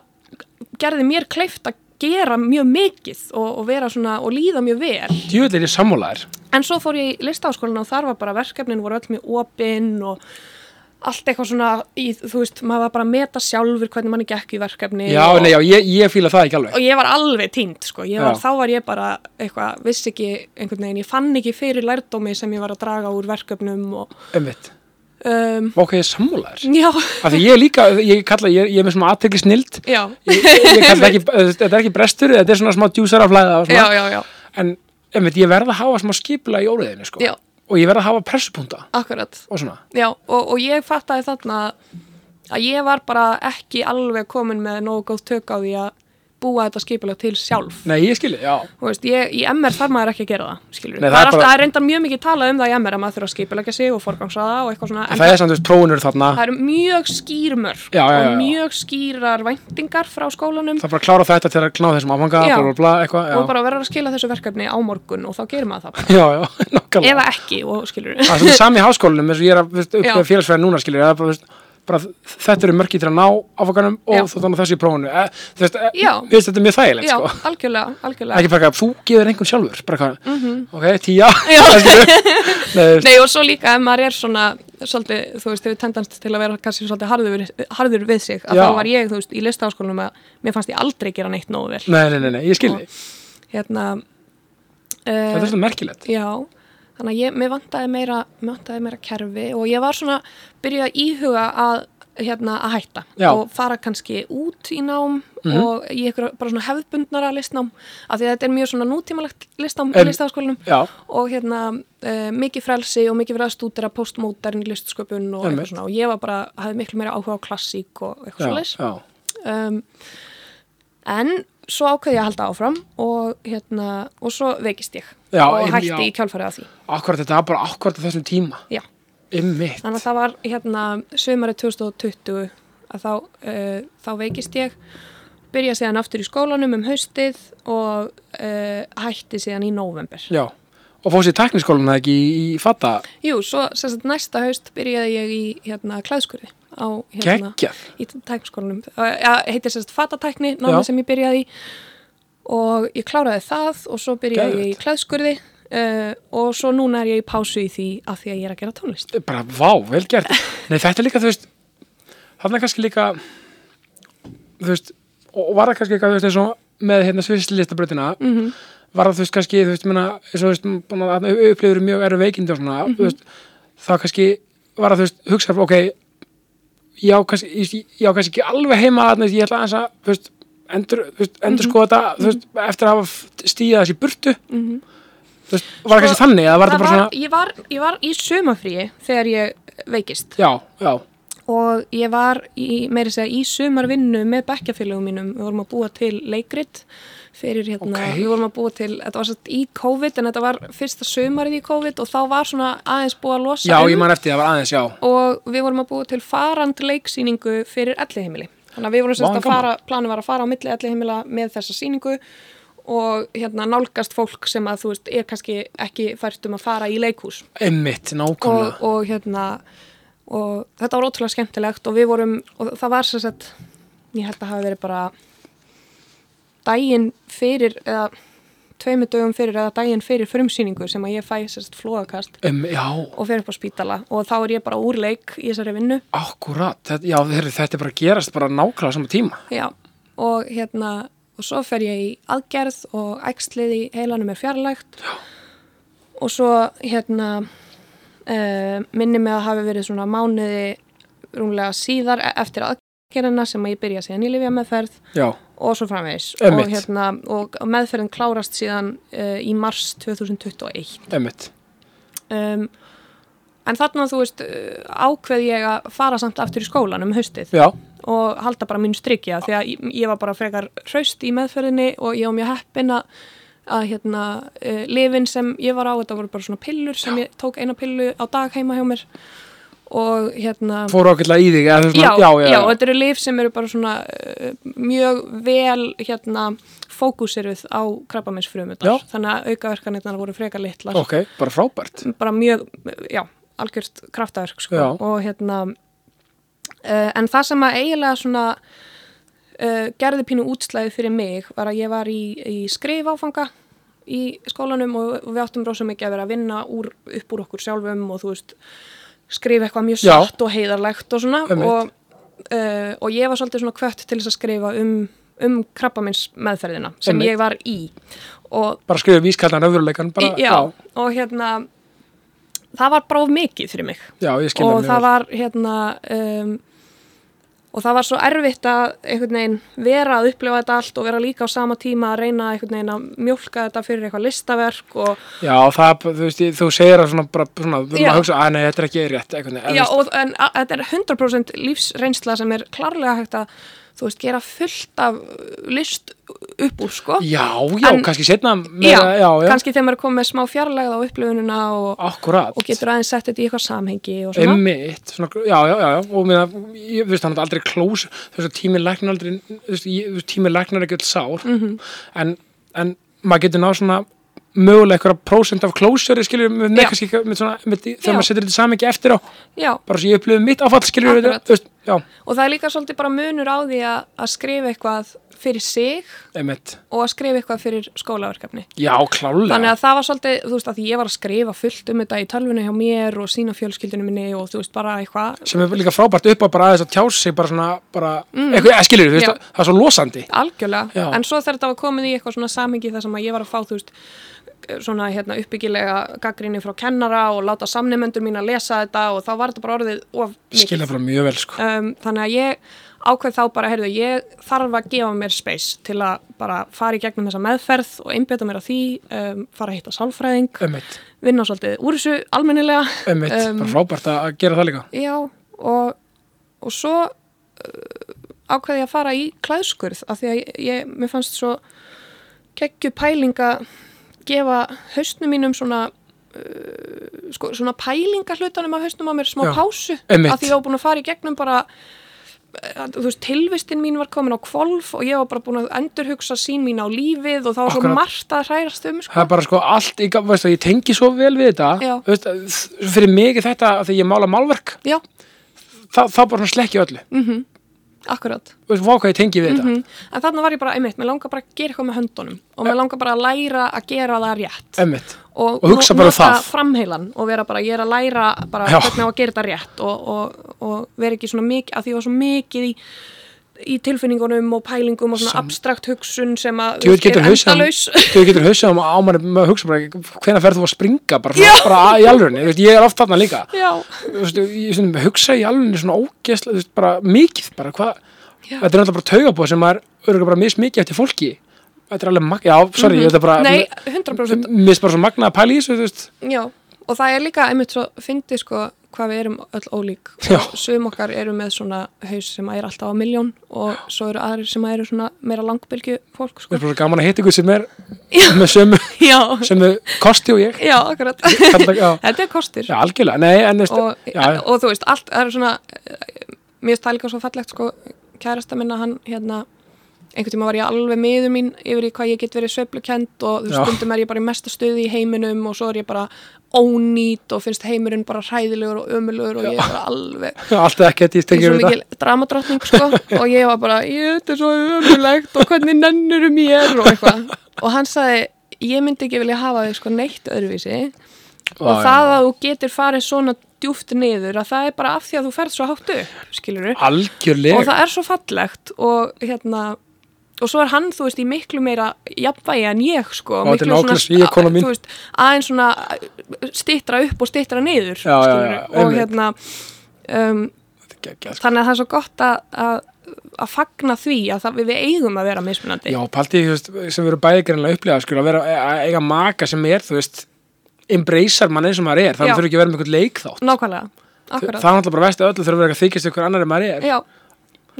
gerði mér kleift að gera mjög mikið og, og vera svona og líða mjög vel Djúvill er ég sammálaðir. En svo fór ég í listaháskólan og þar var bara verkefnin voru öll mjög opinn og allt eitthvað svona, í, þú veist, maður var bara að meta sjálfur hvernig manni gekk í verkefni Já, og, nei, já, ég, ég fíla það ekki alveg. og ég var alveg týnd, sko, var, þá var ég bara eitthvað, vissi ekki einhvern veginn, ég fann ekki fyrir lærdómi sem ég var að draga úr verkefnum og Einmitt. Um, Ok, því ég er líka, ég kalla, ég, ég er með svona aðtekli snild. Ég, ég kalla ekki, þetta er ekki brestur, þetta er svona smá djúsar af flæða og já, svona. já, já, En, einmitt, ég verð að hafa smá skipula í óriðinu, sko. Já. Og ég verð að hafa pressupunta akkurat. og svona. Já, og, og ég fattaði þarna að ég var bara ekki alveg komin með nógu góð tök á því að búa þetta skipulega til sjálf. Nei, ég skilji, já. Þú veist, ég, í MR þarf maður ekki að gera það, Nei, það, það er bara- er reyndar mjög mikið talað um það í MR að maður þurfa að skipulegja sig og forgangsraða og eitthvað svona, en Það er samt, veist, prófunur þarna. það eru mjög skýr mörg Já, já, já, og mjög skýrar væntingar frá skólanum Það er bara að klára þetta til að klára þessum já. og bara verður að skila þessu verkefni á morgun og þá gerir maður það bara. [laughs] Er er veist, er bara, veist, þetta eru mörki til að ná áfanganum og þú þannig þessi í prófunu. E, þú veist, e, mér finnst þetta mjög þægilegt, Já, sko. algjörlega, algjörlega Ekki bara að þú gefur einhvern sjálfur, bara hvað, ok, tíja. [laughs] [laughs] Nei, veist, Nei og svo líka ef maður er svona svolítið, þú veist, hefur tendans til að vera kannski svolítið harður, harður við sig að Já. þá var ég, þú veist, í listaháskólanum að mér fannst ég aldrei gera neitt nógu vel nei, nei, nei, nei, ég skilji. hérna Þetta er uh, svona merkilegt. Já, þannig að ég, mér vantaði meira vantaði meira kerfi og ég var svona byrjuð að íhuga að hérna að hætta Já. og fara kannski út í nám Mhm. og í eitthvað bara svona hefðbundnara listnám af því að þetta er mjög svona nútímalegt listnám í listaháskólanum Já, og hérna uh, mikið frelsi og mikið verið að stúdera postmótarinn listsköpun og svona og ég var bara, hafði miklu meira áhuga á klassík og eitthvað já, svo leis já. um, en svo ákveði ég að halda áfram og hérna, og svo veikist ég. Já, og hætti já. í kjálfarið af því. Akkurat, þetta var bara akkurat á þessum tíma. Þannig að það var hérna sömarið 2020 að þá, uh, þá veikist ég. Byrja síðan aftur í skólanum um haustið og uh, hætti síðan í nóvember. Já. Og fóðs í tekniskólan eða ekki í, í fatta Jú, svo sagt, næsta haust byrjaði ég í hérna klæðskurði á hérna í tækniskólanum. Heitir sérst fatatækni, námi Já. sem ég byrjaði í og ég kláraði það og svo byrjaði ég í klæðskurði uh, og svo núna er ég í pásu í því af því að ég er að gera tónlist. bara, vá, vel gert Nei, þetta er líka, þú veist þarna er kannski líka þú veist, og var það kannski eitthvað, þú veist, eins og með hérna svislistabröðina mm Mhm. -hmm. var það, þú veist, kannski, þú veist, menna, þú veist, upplifur mjög erfi veikindi og svona, Mhm. þú veist þá kannski var það, þú veist, hugsa ok, já, kannski já, kannski ekki alveg heima þarna, ég ætla að, þú veist, endur, endur Mhm. sko þetta, þú veist, eftir að hafa stíða þessi burtu. Mm Þú veist, var það kannski þannig eða var var, svona ég, var, ég var í sumafríi þegar ég veikist. Já, já, og ég var í, segja í sumarvinnu með bekkjafélögum mínum. Við vorum að búa til leikrit fyrir hérna, Ok. við vorum að búa til þetta var satt í COVID en þetta var fyrsta sumarið í COVID og þá var svona aðeins búið að losa já, um. ég man eftir, það var aðeins, já. Og við vorum að búa til farand leiksýningu fyrir ellihimili þannig að við vorum sérst að fara planið var að fara á milli ellihimila með þessa sýningu og hérna nálgast fólk sem að þú veist er kannski ekki fært um að fara í leikhús. Einmitt, og, nákvæmlega. Og hérna og þetta var ótrúlega skemmtilegt og við vorum, og það var sagt ég held að hafa verið bara daginn fyrir eða tveimur dögum fyrir eða daginn fyrir frumsýningu sem að ég fæ sagt flóðakast um, og fer upp á spítala. Og þá er ég bara úr leik í þessari vinnu. Akkurat þetta, Já, þetta er bara gerast bara nákvæmlega á sama tíma. Já, og hérna og svo fer ég í aðgerð og æxlið í heilanum er fjarlægt. Já. og svo hérna uh, minni mig að hafi verið svona mánuði rúmlega síðar e- eftir aðgerðina sem að ég byrja síðan í lifja meðferð Já, og svo framvegis. Og, hérna, og meðferðin klárast síðan uh, í mars 2021 einmitt. Um, en þarna þú veist uh, ákveð ég að fara samt aftur í skólan um haustið Já, og halda bara mínu strikja því að ég, ég var bara frekar hraust í meðferðinni og ég var mjög heppin að, að hérna, uh, lifin sem ég var á, þetta voru bara svona pillur sem ég tók eina pillu á dag heima hjá mér og hérna fóru ákveðlega í þig já, já, já, já, þetta eru lif sem eru bara svona uh, mjög vel hérna fókusiruð á krabbaminsfrumutar Já. þannig að aukaverkanirnar voru frekar litlar. Ok, bara frábært. Bara mjög, já, algjört kraftaverk sko. Og hérna uh, en það sem að eiginlega svona uh, gerði pínu útslæði fyrir mig var að ég var í, í skrif áfanga í skólanum og, og við áttum rosa mikið að vera að vinna úr, upp úr okkur sjálfum og þú veist skrifa eitthvað mjög Já. satt og heiðarlegt og svona. Og, uh, og ég var svolítið svona kvött til þess að skrifa um, um krabbamins meðferðina sem Einmitt. ég var í. Og Bara skrifa vískaldan öðruleikan bara, í, já, og hérna það var bara of mikið fyrir mig. Já, og það var hérna um, og það var svo erfitt að veginn vera að upplifa þetta allt og vera líka á sama tíma að reyna að mjólka þetta fyrir eitthvað listaverk og, Já, það, þú veist, þú segir það svona bara svona, þú erum að hugsa, að nei, þetta er ekki rétt eitthvað, já, og en þetta er 100% lífsreynsla sem er klárlega hægt að þú veist, gera fullt af list upp úr, sko. Já, já, En- kannski setna já, meira, já, já, kannski þegar maður er komið með smá fjarlægð á upplifunina og, og getur aðeins sett þetta í eitthvað samhengi og svona. Svona, já, já, já, og mér, ég veist hann aldrei klós, þú veist, tími læknar aldrei, þú veist, ég- þú veist, tími læknar er ekki öll sár, Mhm. en, en maður getur náð svona mögulega eitthvað prósent af klósjöri, skiljur, með, með Já. kannski, með svona, með, því- Já. þegar maður setur þetta saman eftir á, já, bara svo ég upplifði mitt áfall, skiljur, og það er líka svolítið bara munur á því að, að skrifa eitthvað fyrir sig einmitt, og að skrifa eitthvað fyrir skólaverkefni. Já, klálega, þannig að það var svolítið, þú veist, að ég var að skrifa fullt um þetta í tölvunni hjá mér og sína fjölskyldunum minni og þú veist, bara eitthvað. Sem er líka frábært upp á bara aðeins að tjá sig bara svona, bara, eitthvað, skiljur, þú veist, Mm. Það er svo losandi, algjörlega, Já. en svo þegar þetta var komið í eitthvað svona samingi þar sem að ég var að fá, þú veist svona hérna uppbyggilega gaggrinni frá kennara og láta samnefnendur mín að lesa þetta og þá var þetta bara orðið of skilja bara mjög vel, sko, um, þannig að ég ákveð þá bara, heyrðu, ég þarf að gefa mér space til að bara fara í gegnum þessa meðferð og einbytta mér á því um, fara að hitta sálfræðing einmitt, vinna svolítið úr þessu almennilega. Einmitt, Um, bara frábært að gera það líka, já, og, og svo uh, ákveði ég að fara í klæðskurð af því að ég, ég mér fannst svo kekkju pælinga gefa haustnum mínum svona uh, sko, svona pælinga hlutanum af haustnum á mér smá Já, pásu einmitt. af því ég var búin að fara í gegnum bara uh, þú veist, tilvistin mín var komin á kvolf og ég var bara búin að endurhugsa sín mín á lífið og það var svo Akkurat. margt að hrærast um sko. það er bara sko allt, ég, veist, ég tengi svo vel við þetta Já. veist, fyrir mig er þetta að því ég mála málverk já, það, það bara slekki öllu mhm, akkurat veist, hvað ég tengi við þetta Mhm. En þarna var ég bara, einmitt, mér langar bara að gera eitthvað með höndunum og mér langar bara að læra að gera það rétt emmitt, og, Og hugsa bara um nota það. framheilan og vera bara, ég er að læra bara Já. hvernig á að gera þetta rétt og, og, og vera ekki svona mikið, að því ég var svo mikið í, í tilfinningunum og pælingum og svona Sam- abstrakt hugsun sem að er endalaus. þú getur hausað um á manni með hugsa hvenær ferð þú að springa? Bara, svona, bara í alvörunni, ég er oft þarna líka. Veist, ég hugsa í alvörunni svona ógeðslega, þú veist, bara mikið bara þetta er náttúrulega bara taugabóð sem er örgulega bara mis mikið eftir fólki. Þetta er alveg magna, já, sorry, Mhm. þetta er bara Nei, 100% mér finnst bara svo magna Já, og það er líka einmitt svo fyndi sko hvað við erum öll ólík. Sum okkar eru með svona haus sem er alltaf á miljón og svo eru aðrir sem eru svona meira langbylgju fólk sko. finnst bara svo gaman að hitta ykkur sem er Já. með sömu, [laughs] sömu kosti og ég. Já, akkurat. Kallar það- já. [laughs] Þetta er kostir. Já, algjörlega, nei, en þú veist og, og þú veist, allt það er svona eh, mér finnst það líka svo fallegt sko. Kærasta minna hann hérna einhvern tíma var ég alveg miður mín yfir í hvað ég get verið sveiflukend og þú veist, stundum er ég bara í mesta stuði í heiminum og svo er ég bara ónýt og finnst heimurinn bara hræðilegur og ömulugur og ég er bara alveg [laughs] alltaf ekki að ég ég er svo þetta mikil dramadrottning sko. [laughs] Og ég var bara, ég þetta er svo ömulegt og hvernig nennur um ég og eitthvað. Og hann sagði, ég myndi ekki vilja hafa þig sko neitt öðruvísi. Og Já, það já. að þú getur farið svona djúft niður að það er bara af því að þú ferð svo hátt upp skilur algjörlega. Og það er svo fallegt og hérna og svo er hann, þú veist, í miklu meira jafnvægi en ég, sko svíja kona mín. þú veist, aðeins svona stittra upp og stittra niður Já, já, já, og hérna um, geggjað, sko. þannig að það er svo gott að, að, að fagna því að það, við, eigum að vera mismunandi Já, paldi, þú veist, sem við erum bæði greinlega upplega, sko, að vera að eiga maka sem er, þú veist, embracear mann eins og maður er, þannig að þurfi ekki að vera með einhvern leikþátt. nákvæmlega, Það akkurat er náttúrulega bara vestið öllu þurfa að vera að þykist ykkur annar en maður er. Já,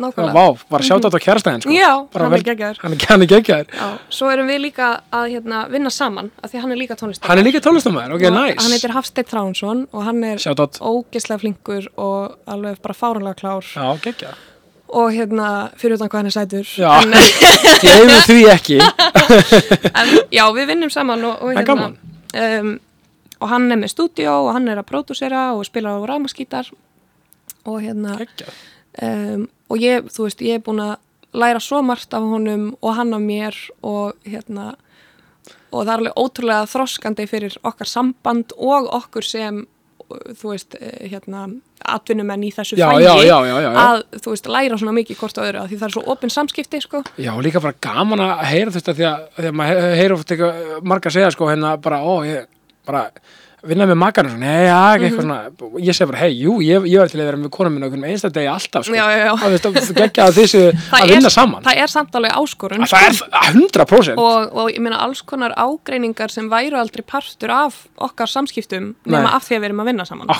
nákvæmlega vá, bara sjáta þetta á kjærastæðin, sko. Já, Bara hann er geggjaður. Hann er, hann er geggjaður. Já, svo erum við líka að hérna, vinna saman af því hann er líka tónlistar Hann er líka tónlistamæður, ok, nice. hann heitir Hafsteinn Þránsson og hann er ógislega flinkur og alveg bara fáranlega klár Já, geggjað. og hérna fyrir utan hvað hann er sætur Já. en, [laughs] Gleifum því ekki. [laughs] en já, við vinnum saman og, og gaman. um, og hann er með stúdíó og hann er að pródúsera og spila á ramaskítar og hérna um, og ég, þú veist, ég er búin að læra svo margt af honum og hann af mér og hérna og það er alveg ótrúlega þroskandi fyrir okkar samband og okkur sem þú veist, eh, hérna atvinnumenn í þessu Já, fæi já, já, að, þú veist, læra svona mikið hvort á öðru að því það er svo opinn samskipti, sko. Já, líka bara gaman að heyra að því að, því að maður he- heyrir oft eitthvað marga segja sko hérna bara, ó, ég bara vinna með makarna svona, nei, já, eitthvað svona. Og ég segi bara, hei, jú, ég, ég var til að vera með konum minna okkur með einstæð degi alltaf, sko. Já, já, já. að þú veist, geggja að þessu Það að vinna saman. það er samt alveg áskorun að það er 100% og, og ég meina alls konar ágreiningar sem væru aldrei partur af okkar samskiptum nema Nei. af því að við erum að vinna saman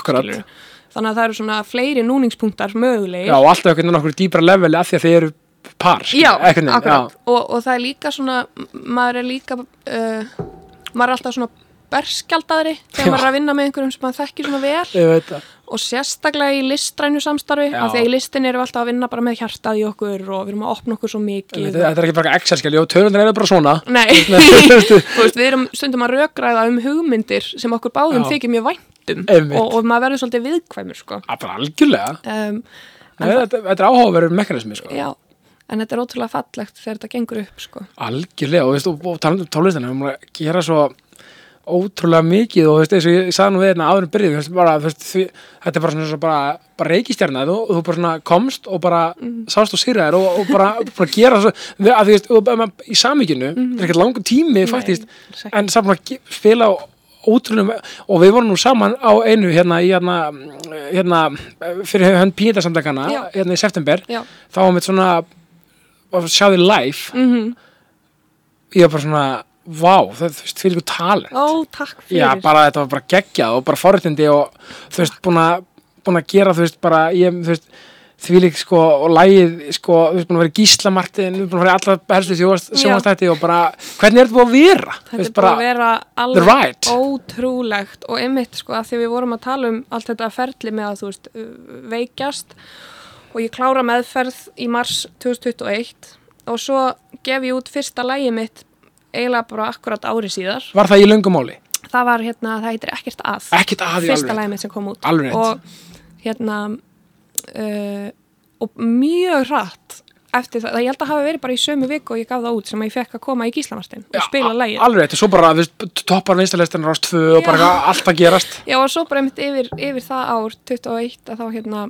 þannig að það eru svona fleiri núningspunktar mögulegir. Já, og alltaf einhvern veginn okkur dýbra leveli af því að þið eru par, og, og það er líka svona maður er líka uh, maður er alltaf svona berskjaldaðri þegar maður er að vinna með einhverjum sem maður þekkir svona vel. Og sérstaklega í listrænu samstarfi af því að í listin erum við alltaf að vinna bara með hjartað í okkur og við erum að opna okkur svo mikið þetta er ekki bara Excel-skjali og tölundir eru bara svona. Nei, [laughs] veist, við erum stundum að rökræða um hugmyndir sem okkur báðum þykir mjög væntum og, og maður verður svolítið viðkvæmur sko. algjörlega. Um, þetta, er áhugaverður mekanismi, sko. Já, en þetta er ótrúlega fallegt þegar þetta gengur upp sko. Algjörlega, og, veist, og, og talandi um tónlistina, við erum að gera svo ótrúlega mikið og þú veist, eins og ég sagði nú við hérna áður þú þú veist, því, þetta er bara svona svo bara, bara reikistjarna og þú bara svona komst og bara sást og sýraðir og, og bara, [laughs] bara gera svo, að þú veist, og, í samíkinu, þetta er ekkert langur tími faktist, alls ekki. en ge- spila á ótrúlega, og við vorum nú saman á einu hérna, í hérna, hérna, fyrir hönd pínitasamtakana, Já. hérna í september, Já, þá var mitt svona, að sjá því live, mm ég var bara svona vá, það veist, fyrir ykkur talent. Ó, takk fyrir. já, bara þetta var bara geggjað og bara forréttindi og þú veist, búin að búin að gera, þú veist, bara ég, þú veist, því lík, sko, og lægið sko, þú veist, búin að vera í gíslamartin búin að vera í alla helstu sjónastætti og bara, hvernig er þetta búin að vera? Þetta er búin að vera alveg right. ótrúlegt og einmitt sko að því við vorum að tala um allt þetta ferli með að þú veist uh, veikjast og ég klára meðferð í mars 2021 og svo gef ég út fyrsta lægi mitt eiginlega bara akkurat ári síðar. Var það í löngumáli, það var hérna, það heitir ekkert að. Ekkert að fyrsta mitt sem kom út. Alveg og hérna uh, og mjög hratt eftir það, ég held að hafa verið bara í sömu viku og ég gaf það út sem að ég fekk að koma í Gíslamartin og spila lægið alveg, þetta er svo bara, veist, toppar vinstalistan rást tvö og bara allt að gerast. Já, og svo bara einmitt yfir, yfir það ár 21 að þá hérna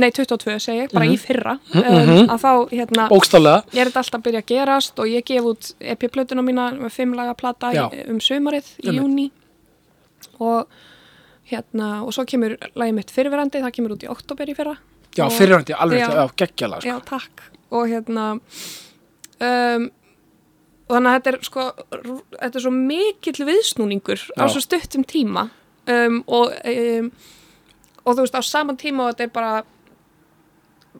nei 22 segi ég, bara í fyrra um, að þá hérna bókstálega, ég er þetta alltaf að byrja að gerast og ég gef út EP-plötuna mína með fimm laga plata Já. um sömarið í Einmitt. júni og hérna og svo kemur lagið mitt fyrirverandi, það kemur út í oktober í fyrra já, fyrirvændi, alveg, Já. geggjala sko. Já, takk og hérna um, og þannig að þetta er sko þetta er svo mikill viðsnúningur á Já. svo stuttum tíma um, og um, og þú veist á saman tíma og þetta er bara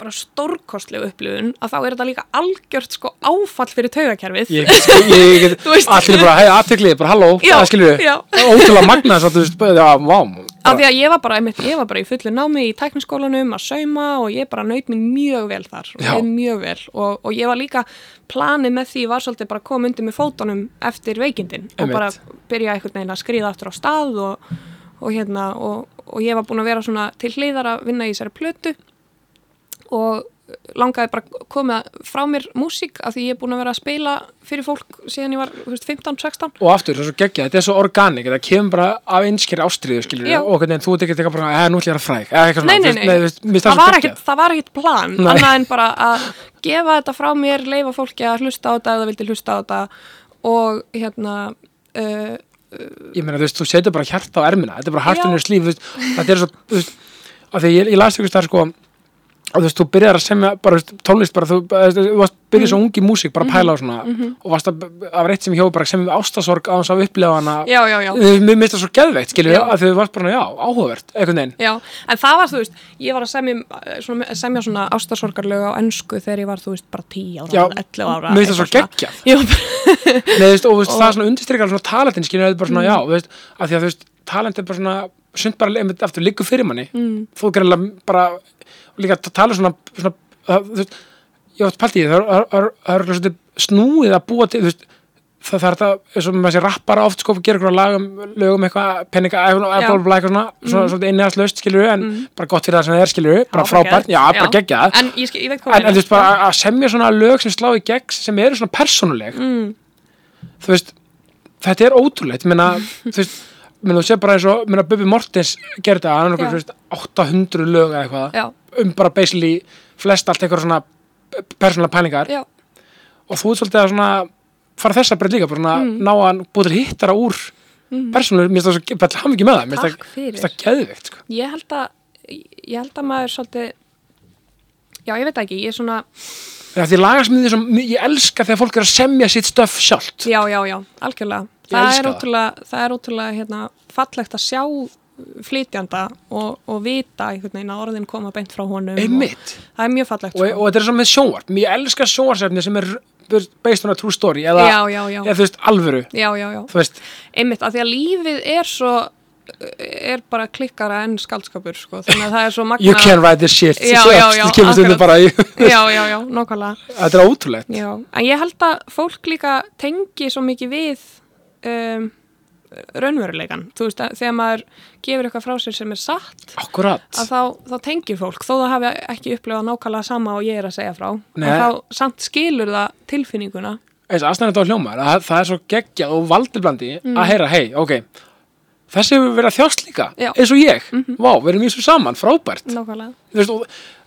bara stórkostleg upplifun að þá er þetta líka algjört sko áfall fyrir taugakerfið. Ég ég, ég [laughs] allir bara, hei, aðteklið, bara halló. Það skilur já. ótrúlega magna að þú veist, já, vá af því að ég var bara, einmitt, ég var bara í fullu námi í tækniskólanum að sauma og ég bara naut mín mjög vel þar mjög vel. Og, og ég var líka planið með því var svolítið bara að koma undir með fótunum eftir veikindin og Einmitt. bara byrja einhvern veginn að skriða aftur á stað og, og hérna og, og ég var búin að vera svona til hliðar að vinna í þessari plötu og langaði bara koma frá mér músík af því ég er búin að vera að spila fyrir fólk síðan ég var þú veist, 15-16 og aftur, það er svo geggjað, þetta er svo organik þetta kemur bara af einskeri ástriðu og hvernig þú ert ekki eitthvað bara, eða nú ætlum ég að fræk eða eitthvað Nei, svona, nei, þú nei, finnst það, var ekkit, það var ekkit plan Nei. annað en bara að gefa þetta frá mér leifa fólki að hlusta á þetta það vildi hlusta á þetta og hérna uh, ég meina, þú veist, þú setur bara hjarta á ermina þetta er bara Já. Og þú veist, þú byrjar að semja bara, tónlist bara, þú, þú veist, þú varst byrjað svo ungi músík, bara að pæla á svona og varst að, það var eitt sem hjóð bara sem við ástasorg á að já, já, já. Mér minnst það svo geðveikt, skilur Já. að þau varst bara, já, áhugavert, einhvern veginn. Já, en það var, þú veist, ég var að semja, svona, semja svona ástarsorgarlög á ennsku þegar ég var, þú veist, bara 10 ára, Já, 11 ára. mér finnst það svo eitthvað geggjað. Nei, þú veist, og veist, [laughs] það er svona undirstrykar svona talentin, skilur, þetta bara svona, já, þú veist, að því að þú veist, talent er bara aftur, liggur fyrir manni, mm. þú greinlega bara, líka að tala svona, svona, að, veist, ég átt pælt í því, það er- það er- það það svona snúið að búa til, veist, það, það er þetta, eins og með þessi rappara oft, sko, gera eitthvað lagum, lögum eitthvað, penninga, eitthvað, eitthvað, eitthvað svona, svona, svona inniðarslaust, skilur, en bara gott fyrir það sem það er, skilur, bara Já, frábært, já, bara Já. geggjað, En ég, ég en, en þú veist, bara að- að semja svona lög sem slá í gegn, sem eru svona persónuleg, mm, þú veist, þetta er ótrúlegt menna, [laughs] þú veist, menna, þú sé bara eins og menna, Bubi Mortens gerði það, hann er okkur, þú veist, 800 lög eða eitthvað, Já, um bara basically flest allt eitthvað svona persónulega pælingar já, og þú ert svolítið að svona fara þessa breytt líka, bara svona Mm. ná að búið til hittara úr mm. persónulega, mér finnst það svo, hafði ekki með það, mér finnst það- það geðvikt, sko. ég held að, ég held að maður svolítið, já, ég veit það ekki, ég er svona, Já, því lagasmiði sem, ég elska þegar fólk er að semja sitt stöf sjálft. já, já, já, algjörlega. Það er ótrúlega, það er ótrúlega, hérna, fallegt að sjá flytjanda og, og vita einhvern veginn að orðin koma beint frá honum. og- Einmitt. Það er mjög fallegt, Og, og þetta er svo með sjónvarp, ég elska sjónvarsefni sem er based on a true story, eða, Já, já, já. eða þú veist, alvöru, Já, já, já. þú veist, einmitt, af því að lífið er svo er bara klikkara en skaldskapur sko, þannig að það er svo magna you can write this shit þetta er ótrúlegt já. en ég held að fólk líka tengi svo mikið við um, raunveruleikan þú veist, að þegar maður gefur eitthvað frá sér sem er satt akkurat, að þá, þá tengir fólk, þó það hafi ekki upplifað nákvæmlega sama og ég er að segja frá. Nei. en þá samt skilur það tilfinninguna. Það er svo geggjað og valdiblandi Mm. að heyra, hei, ok þessi hefur verið að þjást líka, Já. Eins og ég. Vá, við erum í þessu saman, frábært. Nákvæmlega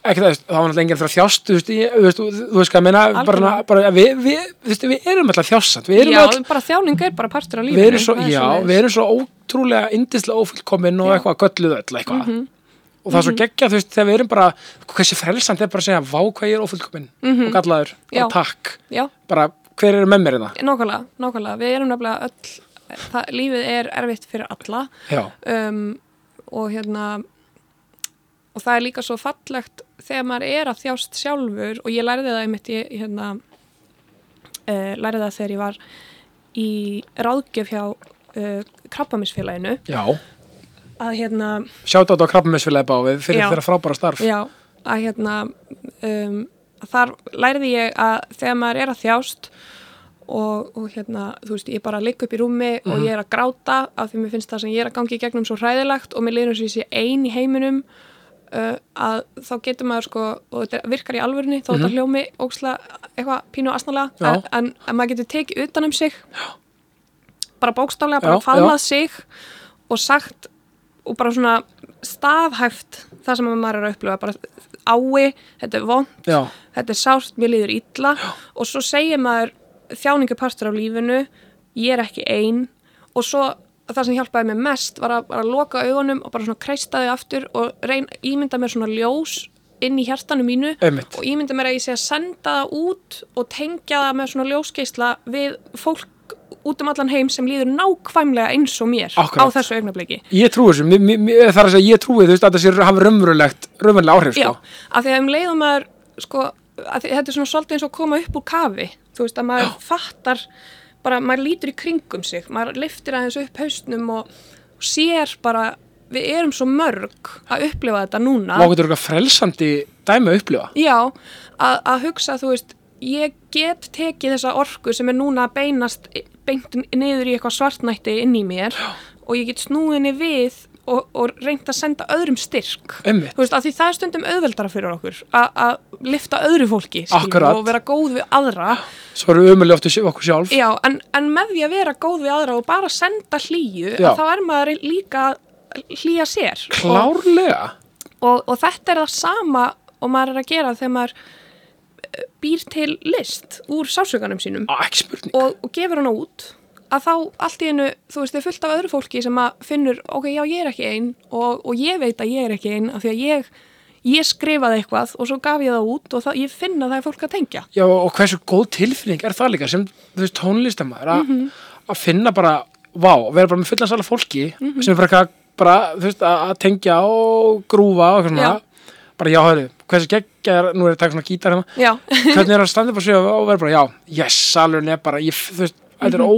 ekki það, það var náttúrulega enginn fyrir að þjást þú veist, ég, þú veist, þú þú veist hvað ég meina bara, bara, við, við, þú veist, við erum alltaf þjássand, við erum já, öll bara þjáning er bara partur af lífinu við erum svo, það já, við erum svo ótrúlega indislega ófullkomin og Já. eitthvað gölluð öll eitthvað. Mhm. og það er svo geggjað, þú veist, þegar við erum bara hversi frelsand er bara að segja, vá hvað ég er ófullkomin og gallaður, Mhm. Já. og takk bara, hver eru með mér hérna Nákvæmlega, nákvæmlega, við erum nefnilega öll, það, lífið er erfitt fyrir alla. Um, og hérna, og það er líka svo fallegt þegar maður er að þjást sjálfur og ég lærði það einmitt, ég hérna, uh, lærði það þegar ég var í ráðgjöf hjá uh, krabbamisfélaginu já. Að hérna, sjátt á þetta á krabbamessfélagi bávið fyrir Já. þeirra frábæra starf. Já, að hérna, um, að þar lærði ég að þegar maður er að þjást og, og hérna, þú veist, ég bara ligg upp í rúmi og ég er að gráta af því mér finnst það sem ég er að gangi í gegnum svo hræðilegt og mér eins og ég sé ein í heiminum uh, að þá getur maður sko, og þetta virkar í alvörunni þó þetta hljómi óksla eitthvað pínu asnalega, Já. en, en, en maður getur tekið utan um sig já. bara bókstaflega, Já, bara faðmað sig og sagt og bara svona staðhæft það sem maður er að upplifa bara ái, þetta er vond já, þetta er sárt, mér líður illa og svo segir maður þjáningapartur af lífinu, ég er ekki ein og svo það sem hjálpaði mér mest var að, bara að loka augunum og bara svona kreista þau aftur og reyn, ímynda mér svona ljós inn í hjartanu mínu Einmitt. og ímynda mér að ég sé að senda það út og tengja það með svona ljósgeisla við fólk út um allan heim sem líður nákvæmlega eins og mér Akkurat. á þessu augnabliki. Ég trúi þessu, það er að segja ég trúi þú veist að það sé hafa raunverulegt, áhrif Já, sko. af því að um leiðum maður sko, að þetta er svona svolítið eins og að koma upp úr kafi þú veist að maður fattar bara, maður lítur í kringum sig maður liftir aðeins upp haustnum og, sér bara, við erum svo mörg að upplifa þetta núna. Má getur eitthvað frelsandi dæmi að upplifa? Já, að, að hugsa, þú veist, ég get tekið þessa orku sem er núna beinast beint niður í eitthvað svartnætti inn í mér og ég get snúið henni við og, og reynt að senda öðrum styrk. Veist, því það er stundum auðveldara fyrir okkur að- lifta öðru fólki, skilur, og vera góð við aðra. Svo erum við umölu ofta okkur sjálf. Já, en, en með því að vera góð við aðra og bara senda hlýju, þá er maður líka að hlýja sér. Og, Klárlega. Og, og þetta er það sama og maður er að gera þegar maður eh, býr til list úr sásökanum sínum. Og, og gefur hana út að þá allt í hennu, þú veist, þau fullt af öðru fólki sem að finnur, ok, já, ég er ekki einn og, og ég veit að ég er ekki einn af því að ég, ég skrifaði eitthvað og svo gaf ég það út og það, ég finna það er fólk að tengja. Já, og hversu góð tilfinning er það líka sem, þú veist, tónlistamæður að Mhm. að finna bara, vá, vera bara með fullansala fólki Mhm. sem er bara, bara, þú veist, að að tengja og grúfa og eitthvað svona, Já. bara, já, hörru, hversu geggjar, nú er ég að taka svona gítar hérna, hvernig er að standa upp og segja og vera bara, já, yes, salurinn er bara, ég, þú veist, þetta er Mhm.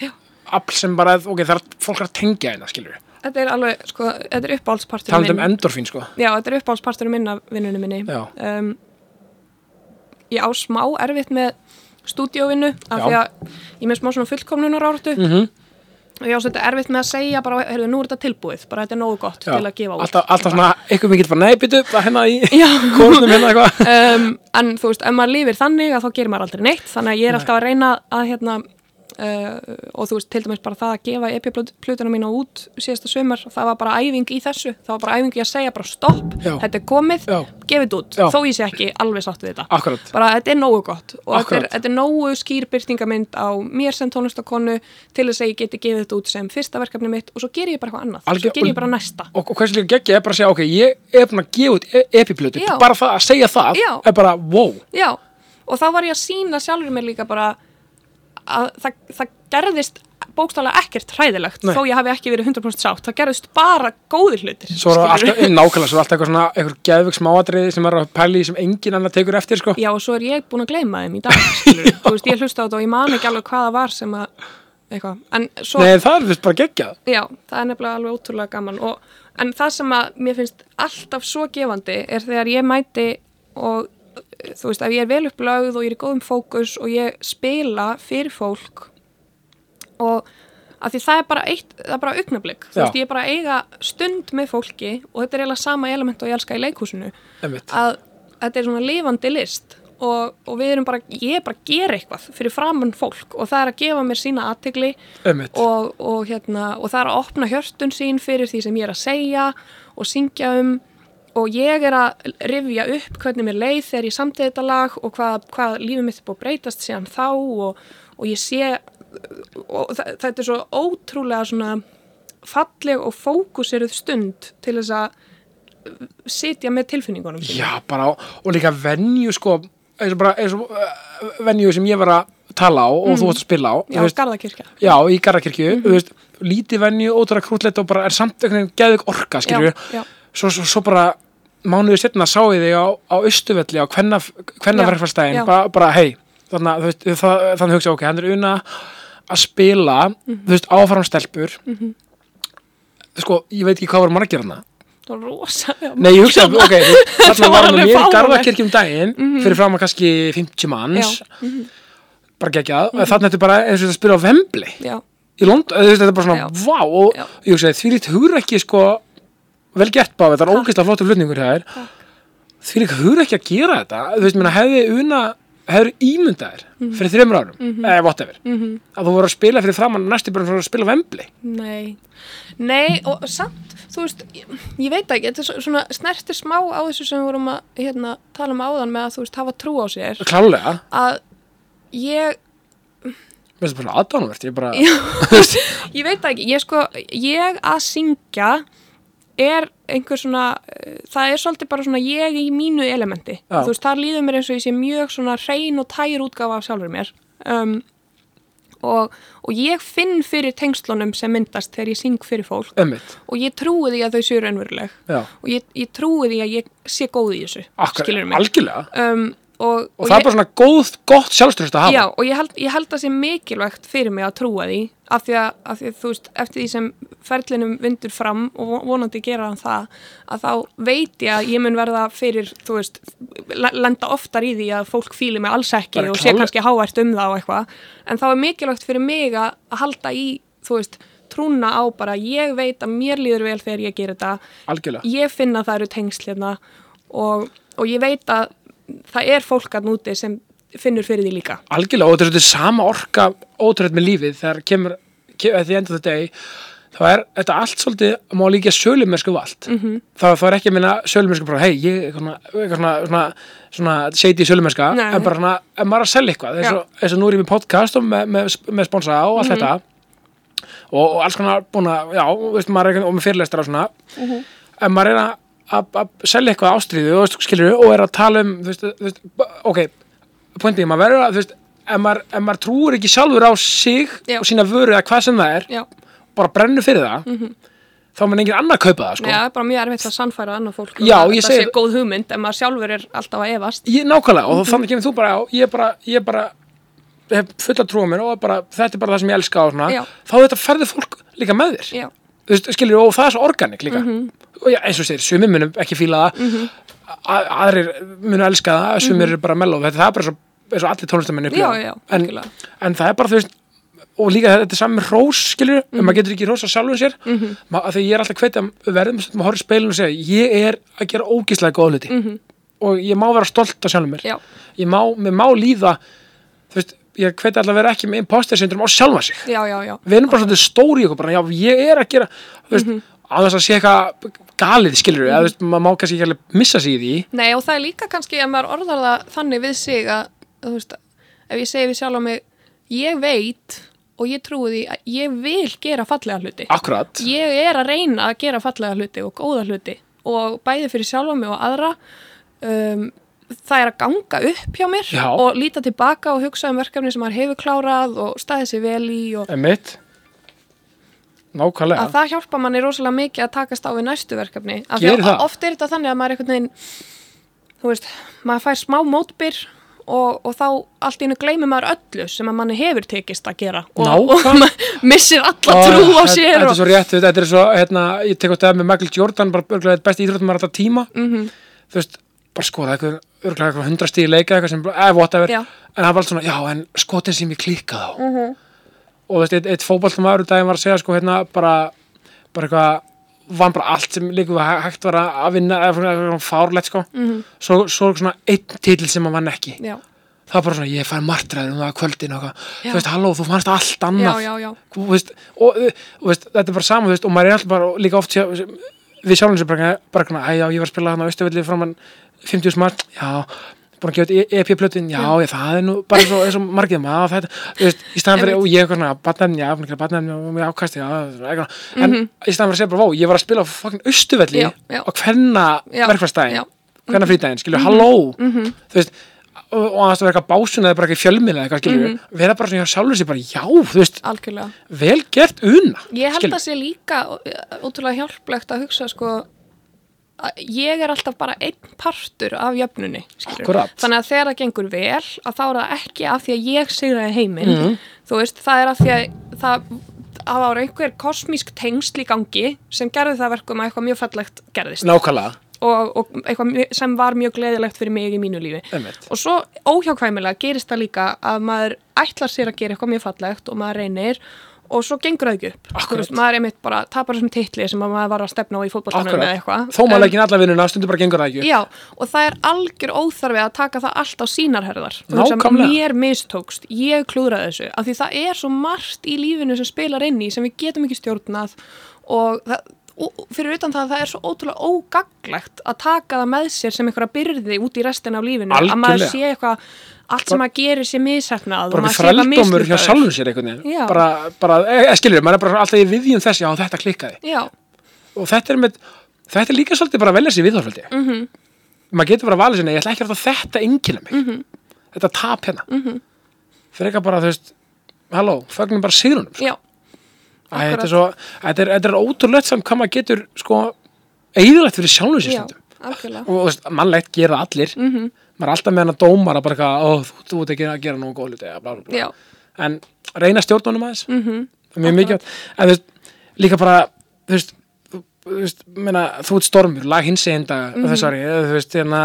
Já. afl sem bara, ok, það er fólk að tengja hérna, skilur þetta er alveg, sko, þetta er uppáhaldspartur talandi um endorfín, sko, Já, þetta er uppáhaldspartur minn af vinnunum minni. Um, ég á smá erfitt með stúdíóvinnu af Já. því að ég með smá svona fullkomnunar áratu mhm, og ég á þetta erfitt með að segja bara, heyrðu, nú er þetta tilbúið, bara þetta er nógu gott já, til að gefa út. alltaf, alltaf svona, eitthvað mikið bara, nei, byttu, bara hérna í [laughs] kórnum hérna eitthvað, [laughs] um, en þú veist, ef maður lifir þannig að þá gerir maður aldrei neitt, þannig að ég er alltaf að reyna að hérna Uh, og þú veist, til dæmis bara það að gefa epi-plutuna mína út síðasta sumar það var bara æfing í þessu, það var bara æfing í að segja bara stopp, Já. þetta er komið gefið út, Já. þó ég sé ekki alveg sátt við þetta. Akkurat, bara þetta er nógu gott og þetta er, þetta er nógu skýr byrtingamind á mér sem tónlistakonu til þess að ég geti gefið þetta út sem fyrsta verkefni mitt og svo ger ég bara eitthvað annað, Algjör- svo ger ég bara næsta. og, og hversu líka geggja er bara að segja ok, ég er að gefa út e epiplötu Já. bara það að segja það Já. er bara wow. Og þá var ég að sína sjálfur mér líka bara að það, það gerðist bókstálega ekkert hræðilegt Nei. þó ég hafi ekki verið 100% sátt, það gerðist bara góðir hlutir svo er alltaf, nákvæmlega, svo er alltaf eitthvað svona eitthvað geðvik smáatriði sem er að pæli sem engin annar tekur eftir sko. Já, og svo er ég búin að gleyma þeim í dag [laughs] þú veist, ég hlusta á þetta og ég man ekki alveg hvað það var sem að eitthvað, en svo nei, það er vist bara geggjað. Já, það er nefnilega alveg ótrúlega gaman og, en það sem að mér finnst alltaf svo gefandi er þegar ég mæti og þú veist, ef ég er vel upplögð og ég er í góðum fókus og ég spila fyrir fólk og að því það er bara eitt, það er bara augnablík, þú veist, ég er bara að eiga stund með fólki og þetta er eiginlega sama element og ég elska í leikhúsinu. Einmitt. að þetta er svona lifandi list og, og við erum bara, ég er bara að gera eitthvað fyrir framann fólk og það er að gefa mér sína aðtegli og, og, hérna, og það er að opna hjörtun sín fyrir því sem ég er að segja og syngja um og ég er að rifja upp hvernig mér leið þegar ég samtið þetta lag og hvað, hvað lífið mitt er búið að breytast síðan þá og, og ég sé og þetta er svo ótrúlega svona falleg og fókusiruð stund til þess að sitja með tilfinningunum já, bara, og líka venju sko, eins og bara eins og uh, venju sem ég var að tala á og þú varst að spila á Mm. Já, Garðakirkja. já, í Garðakirkju Mhm. þú veist, lítið venju, ótrúlega krútlegt og bara er samt einhvern veginn geðvik orka, skilju svo, svo, svo bara mánuði setna sá ég þig á, á Östuvelli á já. bara, bara hei, þannig að hugsa, ok, hann er una að spila, Mhm. þú veist, áfram stelpur sko, ég veit ekki hvað var margir hana Það var rosa. já. Nei, ég hugsa, ok, [laughs] þarna var hann mér í. Garðakirkjum daginn fyrir fram að kannski 50 manns Já, bara geggjað, mm þannig að þetta er bara eins og þetta spila á Vembli í London, þú veist, þetta er bara svona, vá og Já. ég hugsaði, því lít hugur ekki sko, vel gert bá, þetta er ógeðslega flottur flutningur hér, því lít hugur ekki að gera þetta, þú veist, minna, hefði una, hefur ímyndaðir Mhm. fyrir þreymur árum, eða whatever. Að þú voru að spila fyrir framann næstu bara fyrir að spila Vembli, nei. Nei, og samt, þú veist, ég, ég veit ekki, þetta er svo- svona snertir smá á þessu sem við vorum að hérna, tala um áðan með að þú veist, hafa trú á sér, klálega að ég, mér finnst það bara aðdánuvert, ég bara [laughs] ég veit það ekki, ég sko, ég að syngja er einhver svona, uh, það er svolítið bara svona ég í mínu elementi. Já. þú veist, þar líður mér eins og ég sé mjög svona hrein og tær útgáfa af sjálfur mér. Um, og, og ég finn fyrir tengslunum sem myndast þegar ég syng fyrir fólk. Ömmit, og ég trúi því að þau séu raunveruleg. Já, og ég, ég trúi því að ég sé góð í þessu mig. algjörlega. Um, og, og, það er bara svona góð, gott sjálfströst að hafa. Já, og ég held, ég held að sé mikilvægt fyrir mig að trúa því af því að, af því að þú veist, eftir því sem ferlinum vindur fram og von- vonandi gera hann það, að þá veit ég að ég mun verða fyrir, þú veist le- lenda oftar í því að fólk fíli mig alls ekki og sé kannski hávært um það og eitthvað, en þá er mikilvægt fyrir mig að, halda í, þú veist trúna á bara, ég veit að mér líður vel þegar ég ger þetta, algjörlega, ég finna að það eru tengsl hérna og, og ég veit að það er fólk að núti sem finnur fyrir því líka algjörlega og þetta er sama orka ótrúið með lífið þegar kemur, kemur því endur þetta deg þá er þetta allt svolítið má líka sölumersku vald mm. -hmm. þá, er ekki að minna sölumersku bara hei, ég er eitthvað svona, svona, svona, svona seiti sölumerska, Nei. en bara svona en er að selja eitthvað, eins og nú er ég með podcast og með, með, með sponsa og allt þetta og, og alls konar búin að, já, veist, maður er eitthvað, og með fyrirlestar og svona Mhm. en maður er að, að, að selja eitthvað ástríðu og, skilur, og er að tala um þú veist, þú veist, ok, pointið, maður verður að þú veist, ef maður, ef maður trúur ekki sjálfur á sig Já. og sína vöru eða hvað sem það er Já, bara brennur fyrir það þá mun engin annar kaupa það sko. Er bara mjög erfitt að sannfæra annað fólk um Já, að ég það segi- sé góð hugmynd en maður sjálfur er alltaf að efast. Ég, nákvæmlega, og þannig kemur þú bara á ég er bara, ég er bara hef fulla trú á mér og er bara, þetta er bara það sem ég elska og svona, Já. þá þetta ferði fólk líka með þér. Já, skilur, og það er svo organik líka. Og já, eins og segir, sumir munum ekki fíla það. A- aðrir munum elska það sumir eru bara þetta það er bara svo, eins og allir tónlistamenn já, já, en, en það er bara, þú veist og líka þetta er saman rós, skilur mm maður getur ekki rósa sjálfum sér. Mm -hmm. því ég er alltaf hvetja, verðum að horfa í speilin og segja, ég er að gera ógíslega góða hluti. Og ég má vera stolt af sjálfum mér. Já, ég má, mér má líða ég hvetja alltaf að vera ekki með imposter syndrom á sjálfa sig. Já, já, já. Við erum bara svolítið stóri í okkur bara, já, ég er að gera þú veist, á þess að sé eitthvað galið, skilur við, þú veist, maður má kannski ekki alveg missa sig í því, Nei, og það er líka kannski að maður orðar það þannig við sig að, veist, ef ég segi við sjálf á mig ég veit og ég trúi því að ég vil gera fallega hluti. Akkurat. Ég er að reyna að gera fallega hluti og góða hluti og bæði fyrir sjálfa mig og aðra um, það er að ganga upp hjá mér Já. og líta tilbaka og hugsa um verkefni sem maður hefur klárað og staðið sér vel í og emitt nákvæmlega að það hjálpa manni rosalega mikið að takast á við næstu verkefni af því Gerir að það? oft er þetta þannig að maður er einhvern veginn þú veist, maður fær smá mótbyr og, og þá allt í hennu gleymir maður öllu sem að manni hefur tekist að gera og, og Nákvæm- maður missir alla trú á þetta- sér þetta er og, svo rétt, þetta er svo hérna, ég tek á stað með Michael Jordan bara örgulega besti íþróttum alltaf tíma Mhm. þú veist, bara skoða eitthvað örgulega eitthvað hundra stíði leika eitthvað sem, eða whatever. Já. en það var alltaf svona, já, en skotin sem ég klikkað á. Mhm. og þú veist, eitt, eitt fótballtum aður daginn var að segja sko hérna bara, bara eitthvað vann bara allt sem líka hægt var að vinna eða fárlegt sko. Mhm. svo, svo svona einn titil sem hann vann ekki. Já, það var bara svona, ég fær martræður um það að kvöldin og þú veist, halló, þú fannst allt annað. Já, veist, og, og veist, þetta er bara sama þú veist, og maður er alltaf bara líka oft við sjálfum sér bara, bara svona, æ, já, ég var að spila hann á Östuvelli framann 50 smart, já búin að gefa þetta EP-plötin, já, já. það er nú bara svo, eins og margið maður, þetta þú veist, í staðan fyrir, og ég eitthvað svona batnefni, já, búin að gera batnefni og mér ákasti, já, eitthvað, en í staðan fyrir að segja bara, vó, ég var að spila á Já, já. og hvenna já. hvenna frídæðin, skilju, halló. Þú veist, og, og að það eitthvað básun eða bara ekki fjölmið eða eitthvað, skilju, vera bara svona hjá sjálfur sér bara, já, þú veist, algjörlega. vel gert una Ég er alltaf bara einn partur af jöfnunni þannig að þegar það gengur vel að þá er það ekki af því að ég sigraði heiminn. Mhm. þú veist, það er af því að það það var einhver kosmísk tengsl í gangi sem gerði það verkum að eitthvað mjög fallegt gerðist. Nákvæmlega, og, og eitthvað sem var mjög gleðilegt fyrir mig í mínu lífi. Einmitt. Og svo óhjákvæmilega gerist það líka að maður ætlar sér að gera eitthvað mjög fallegt og maður reynir og svo gengur það ekki upp. Veist, maður er mitt bara tapar þessum titli sem að maður var að stefna á í fótballtanum eða eitthvað. Þó maður ekki alla vinnuna, stundur bara gengur það ekki upp. Já, og það er algjör óþarfi að taka það allt á sínar herðar. Þú veist, sem Nákvæmlega. mér mistókst, ég klúðraði þessu af því það er svo margt í lífinu sem spilar inn í sem við getum ekki stjórnað og, það, fyrir utan það að það er svo ótrúlega ógaglegt að taka það með sér sem einhverja byrði út í restina af lífinu að maður Algjörlega. sé eitthvað allt sem maður gerir sé mishefnað bara frældómur hjá sjálfum sér einhvern veginn bara, bara, e, skilur, maður er bara alltaf í viðjum þess já, þetta klikkaði Já, og þetta er með þetta er líka svolítið bara að velja sér viðhorfaldi mm -hmm. maður getur bara að valið sinni, ég ætla ekki að þetta engina mig -hmm. þetta tap hérna mm -hmm. fyrir eitthvað bara, þú veist halló, fögnum bara sigrunum sko. Þetta er svo, þetta er, þetta er ótrúlegt samt hvað maður getur sko, eigðilegt fyrir sjálfum sér já, stundum. algjörlega. Og mannlegt gera allir. Mhm. maður er alltaf með hann að dómara bara eitthvað, ó, þú, þú ert ekki að gera nógu góð hluti en reyna stjórnunum aðeins mm -hmm. er mjög mikið. En þú veist, líka bara þú veist, þú, veist meina, þú ert stormur, lag hins eginda Mhm. þessari, þú veist, hérna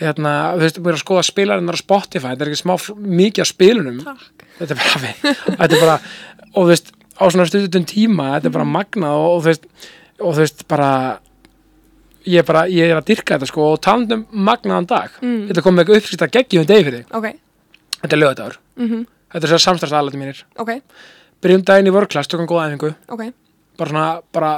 hérna, þú veist, við erum að skoða spilarinnar á Spotify, þetta er ekki smá mikið af spilunum. Takk. Þetta er bara, [laughs] þetta er bara og þú veist, á svona stundum tíma þetta er bara magnað og, og þú veist og þú veist, bara ég er bara, ég er að dyrka þetta sko og talandi um magnaðan dag, Mm. þetta kom með eitthvað uppskýrt að geggjum degi fyrir þig, ok, þetta er lögadagur mm þetta er sér samstæðsalæti mínir. Ok, byrjum daginn í vörklass, tökum góða æfingu. Ok. Bara svona, bara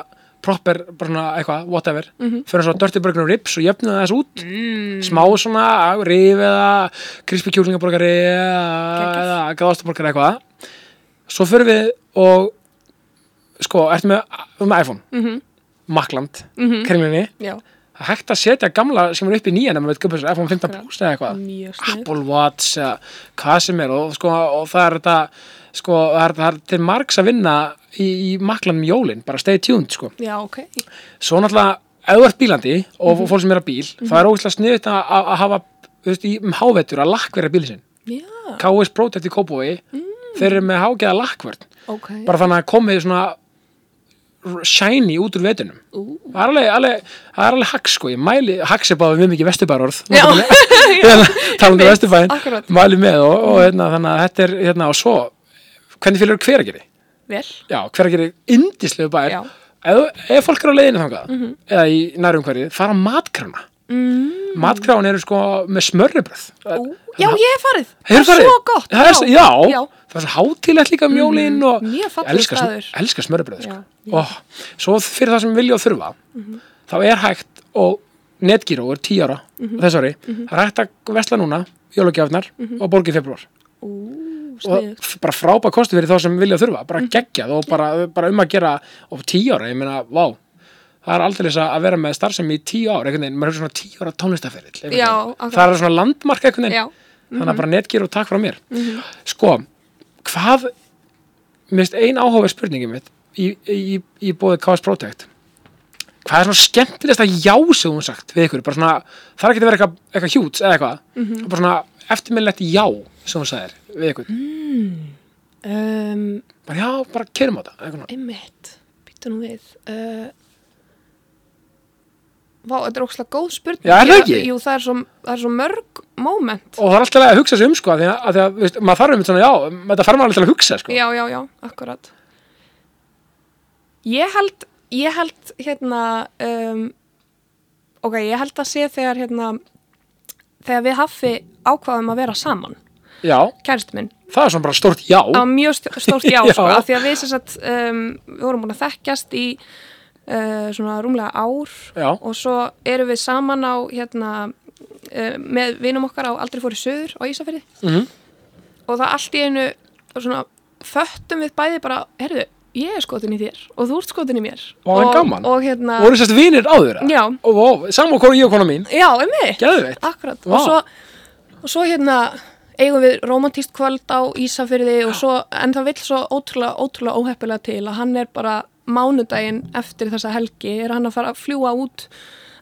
proper, bara svona eitthvað, whatever. Mhm. fyrir svona Dirty Burger og Rips og jöfnum það þess út. Mm. smá svona rif eða krispy kjúlingaborgari eða, gáðastaborgari eitthvað svo fyrir við og sko, ertu með, með iPhone? Mm Makland, -hmm. kringlinni já, það hægt að setja gamla sem er upp í nýjan ef maður veit hvað þessu, iPhone 15 Akkurat. Plus eða eitthvað. Apple Watch eða hvað sem er og, sko, og það er þetta sko, það er, það er til margs að vinna í, í Makland um jólin, bara stay tuned sko. já, ok, svo náttúrulega ef þú ert bílandi og fólk sem er að bíl það er ógeðslega sniðut að, hafa þú veist, í um hávetur að lakkverja bílinn sinn. Já, KS Protect í Kópói þeir eru með hágeða lakkverð ok. Bara þannig að komið svona shiny út úr vetunum Ú. það er alveg, alveg, er alveg hacks sko, ég mæli, hacks er báðið mjög mikið vesturbærorð [laughs] um vesturbærin, akkurat. mæli með og, og hérna, þannig að þetta er, hérna, og svo hvernig fylgur hverageri? vel, Já, hverageri indislegu bær. Ef, fólk er á leiðinu þangað eða í nærum hverju, fara matkrana mm. matkrán eru sko með smörribröð já, ég hef farið. Það er svo gott. Það er, já, já. það er svo hátílegt líka um jólin og mjög fallegur elska, smörribröð sko. Og svo fyrir það sem vilja og þurfa þá er hægt og netgíró er 10 ára þess ári, það er hægt að vesla núna jólagjafnar og borgið februar og bara frábæð kosti fyrir þá sem vilja þurfa bara geggjað og bara, bara um að gera og 10 ára, ég meina, vá það er aldrei þess að vera með starfsemi í 10 ára einhvern veginn, maður er svona 10 ára tónlistaferill Já, það er svona landmark einhvern veginn. Já, þannig að bara netgir og takk frá mér. Sko, hvað mist ein áhuga spurningi mitt í, í, í bóði KS Protect hvað er svona skemmtilegast að já sem hún sagt við ykkur, bara svona það er ekki að vera eitthvað, eitthvað hjúts eða eitthvað. Mhm. bara svona eftirminnlegt já sem hún sagðir við ykkur, um, bara já, bara keirum á svona. einmitt. Býttu nú við. Uh, Vá, þetta er ókslega góð spurning Já, er það ekki? Jú, það er svo, það er svo mörg moment og það er alltaf að hugsa sig um sko að því að, að, því að veist, maður þarf um svona, já, þetta þarf maður til að hugsa sko. Já, já, já, akkurat Ég held ég held hérna um, ok, ég held að sé þegar hérna þegar við haffi ákvaðum að vera saman já, kærist minn, það er svona bara stórt já var mjög st- stórt já, [laughs] Já. sko, af því að við sem sagt um, við vorum búin að þekkjast í uh, svona rúmlega ár. Já, og svo erum við saman á hérna uh, með vinum okkar á aldrei fóri söður á Ísafirði. Mhm, og það allt í einu svona föttum við bæði bara, herðu, ég er skotin í þér og þú ert skotin í mér. En og, og hérna, voru sérst vinir eða? já, og ó, saman hvort ég og kona mín. Já, emmi geðveitt, akkurat, og svo og svo hérna eigum við romantíst kvöld á Ísafirði og svo, en það vill svo ótrúlega, ótrúlega óheppilega til að hann er bara mánudaginn eftir þessa helgi er hann að fara að fljúa út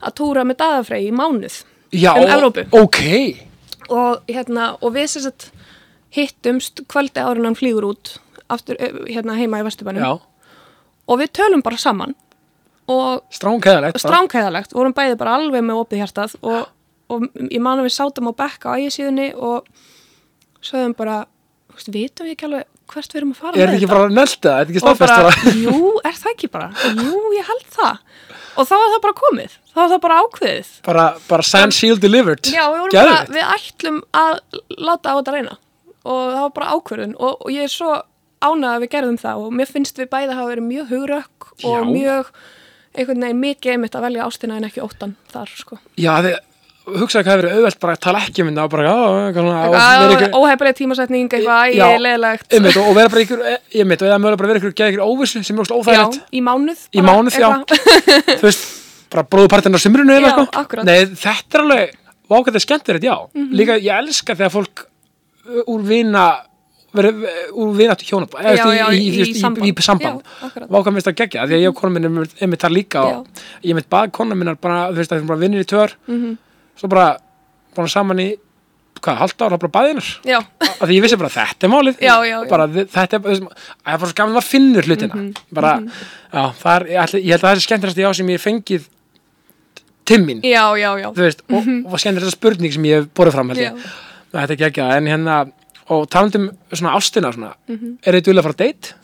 að túra með daðafrey í mánuð já, um Evrópu. ok. Og hérna, og við sem sagt hittumst kvöldi en hann flýgur út aftur hérna heima í Vesturbænum. Og við tölum bara saman. Og stránkæðalegt stránkæðalegt, vorum bæði bara alveg með opið hjartað og, og ég man að við sátum á bekka á ægisíðunni og sögðum bara, vitum við ekki alveg hvert við erum að fara er þetta með ekki bara nelda, er þetta ekki og staðfest bara, bara [laughs] jú, er það ekki bara? Jú, ég held það. Og þá var það bara komið, þá var það bara ákveðið. Bara, bara sand seal delivered. Já, við, bara, við ætlum að láta á þetta reyna. Og það var bara ákvörðun. Og, og ég er svo ánað að við gerðum það. Og mér finnst við bæði hafa verið mjög hugrökk og Já. mjög einhvern veginn mikið einmitt að velja ástina en ekki óttan þar sko. já, þið hugsaðu hvað hefur verið auðvelt bara að tala ekki um þetta og bara, eitthvað og vera Eitthvað eitthvað, ég er leðilegt og vera bara ykkur, ég mitt, og eða mögulega bara vera ykkur, geða ykkur óvissu sem er Já, óþægilegt í mánuð Í mánuð, já. eitthvað. [laughs] þú veist, bara bróðupartin á sumrunu eða akkurat. Nei, þetta er alveg, vákvæmt er skemmtilegt, já. Mhm. Líka, ég elska þegar fólk úr vina, verið úr hjónabá, já, í, í, í samband. Vákvæmt minnst að gegja, því að ég og konum minn í svo bara búin saman í, hvað, halvt ára, bara baðinar. já, Af því ég vissi bara þetta er málið Já, já, já. bara þetta er, það er bara svo gaman að finnur hlutina Mhm, bara, já, það er, ég, held að það er skemmtilegast já sem ég fengið timmin, já, já, já. veist og, og skemmtilegast spurning sem ég hef borðið fram þetta er ekki ekki en hérna og talandum svona ástina svona, Mhm. er þið duðlega að fara að date?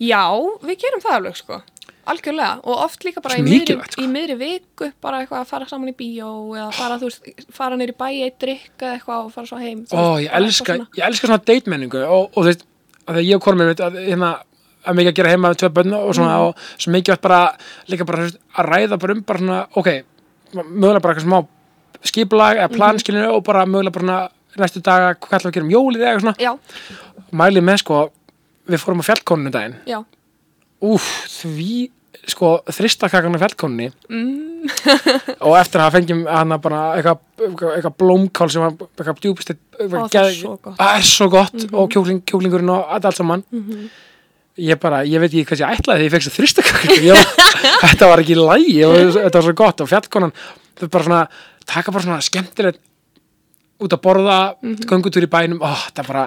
Já, við gerum það alveg sko algjörlega og oft líka bara í miðri, sko. í miðri viku bara eitthvað að fara saman í bíó eða fara, veist, fara neyri bæ eitt drikk eða eitthvað og fara svo heim Ó, veist, ég elska, ég elska svona date menningu og, og þú veist, að ég og konum að hérna að mikið að gera heima með tvö bönn og svona Mhm. og svo mikið bara líka bara veist, að ræða bara um bara svona, ok mögulega bara eitthvað smá skipulag eða Mhm. planskilinu og bara mögulega bara svona næstu daga hvað ætlum við að gera um jólið eða eitthvað svona mælið með sko, við fórum á fjallkonunum daginn já, úf, því sko þristakakan á fjallkonunni mm, og eftir að fengjum hana bara eitthvað, eitthvað, blómkál sem var eitthvað djúpist Ó, það er svo gott. Það er svo gott. Og kjúkling, kjúklingurinn og allt, saman. Ég bara, ég veit ekki hvað ég ætlaði þegar ég fekk svo þristakakar [laughs] þetta var ekki lægi og þetta var svo gott. Og fjallkonan, þau bara svona taka bara svona skemmtilegt út að borða, mm Mhm. göngutúr í bænum ó, það er bara,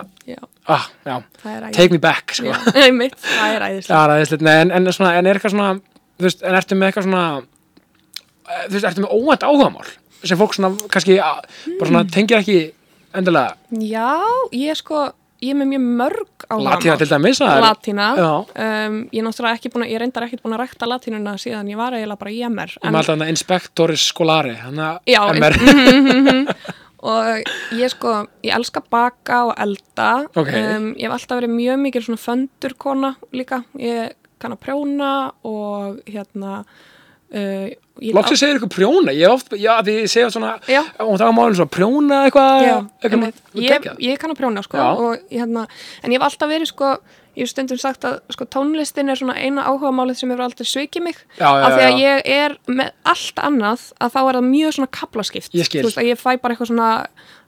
ah, er take me back, sko. [laughs] Einmitt, það er æðislegt. En, en, svona, en er eitthvað svona, veist, en ertu með eitthvað svona, eh, veist, ertu með óvænt áhugamál sem fólk svona, kannski, a- bara svona, tengir ekki endilega? Já, ég sko, ég er með mjög mörg á latína til dæmis, er, um, Ég er að, ég reyndar ekki búin að rekta latínuna síðan ég var eiginlega bara í MR um alltaf hann inspektoris skolari, Já, MR, [laughs] og ég sko, ég elska baka og elda. Ok. um, ég hef alltaf verið mjög mikil svona föndurkona líka, ég kann að prjóna og hérna uh, loksins segir ykkur prjóna, ég hef oft, já, því ég segja svona, og það var málum svona prjóna eitthvað, Já, eitthvað, ég, ég kann að prjóna sko og, hérna, en ég hef alltaf verið sko ég hef stundum sagt að sko, tónlistin er svona eina áhugamálið sem hefur aldrei svikið mig. Já, já, af því að ég er með allt annað að þá er það mjög svona kaplaskipt Ég veist, ég fæ bara eitthvað svona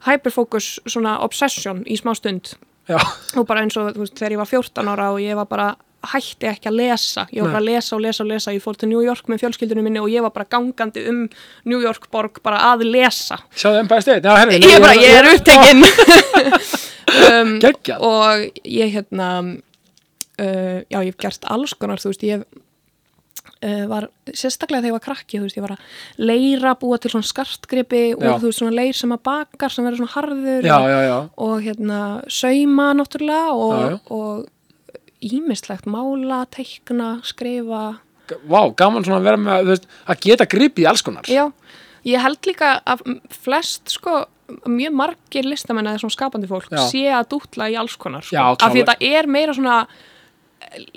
hyperfocus, svona obsession í smá stund. Já, og bara eins og veist, þegar ég var 14 ára og ég var bara hætti ekki að lesa. Ég var bara að lesa og lesa og lesa, ég fór til New York með fjölskyldunum minni og ég var bara gangandi um New York borg bara að lesa. Sjáðu State, já, herri, ég er bara, ég er upptekinn [laughs] um, og ég hérna uh, já, ég hef gert alls konar þú veist, ég hef uh, var sérstaklega þegar ég var krakki þú veist, ég var að leira, búa til svona skartgripi og þú veist, svona leir sem að bakar sem verður svona harður já, já, já, og hérna sauma náttúrulega og, og ímislegt mála, teikna, skrifa. Vá, gaman svona að vera með, þú veist, að geta gripið í alls konar, Já, ég held líka að flest sko mjög margir listamenn eða svona skapandi fólk sé að dútla í alls konar sko. Af því klálega. þetta er meira svona eh,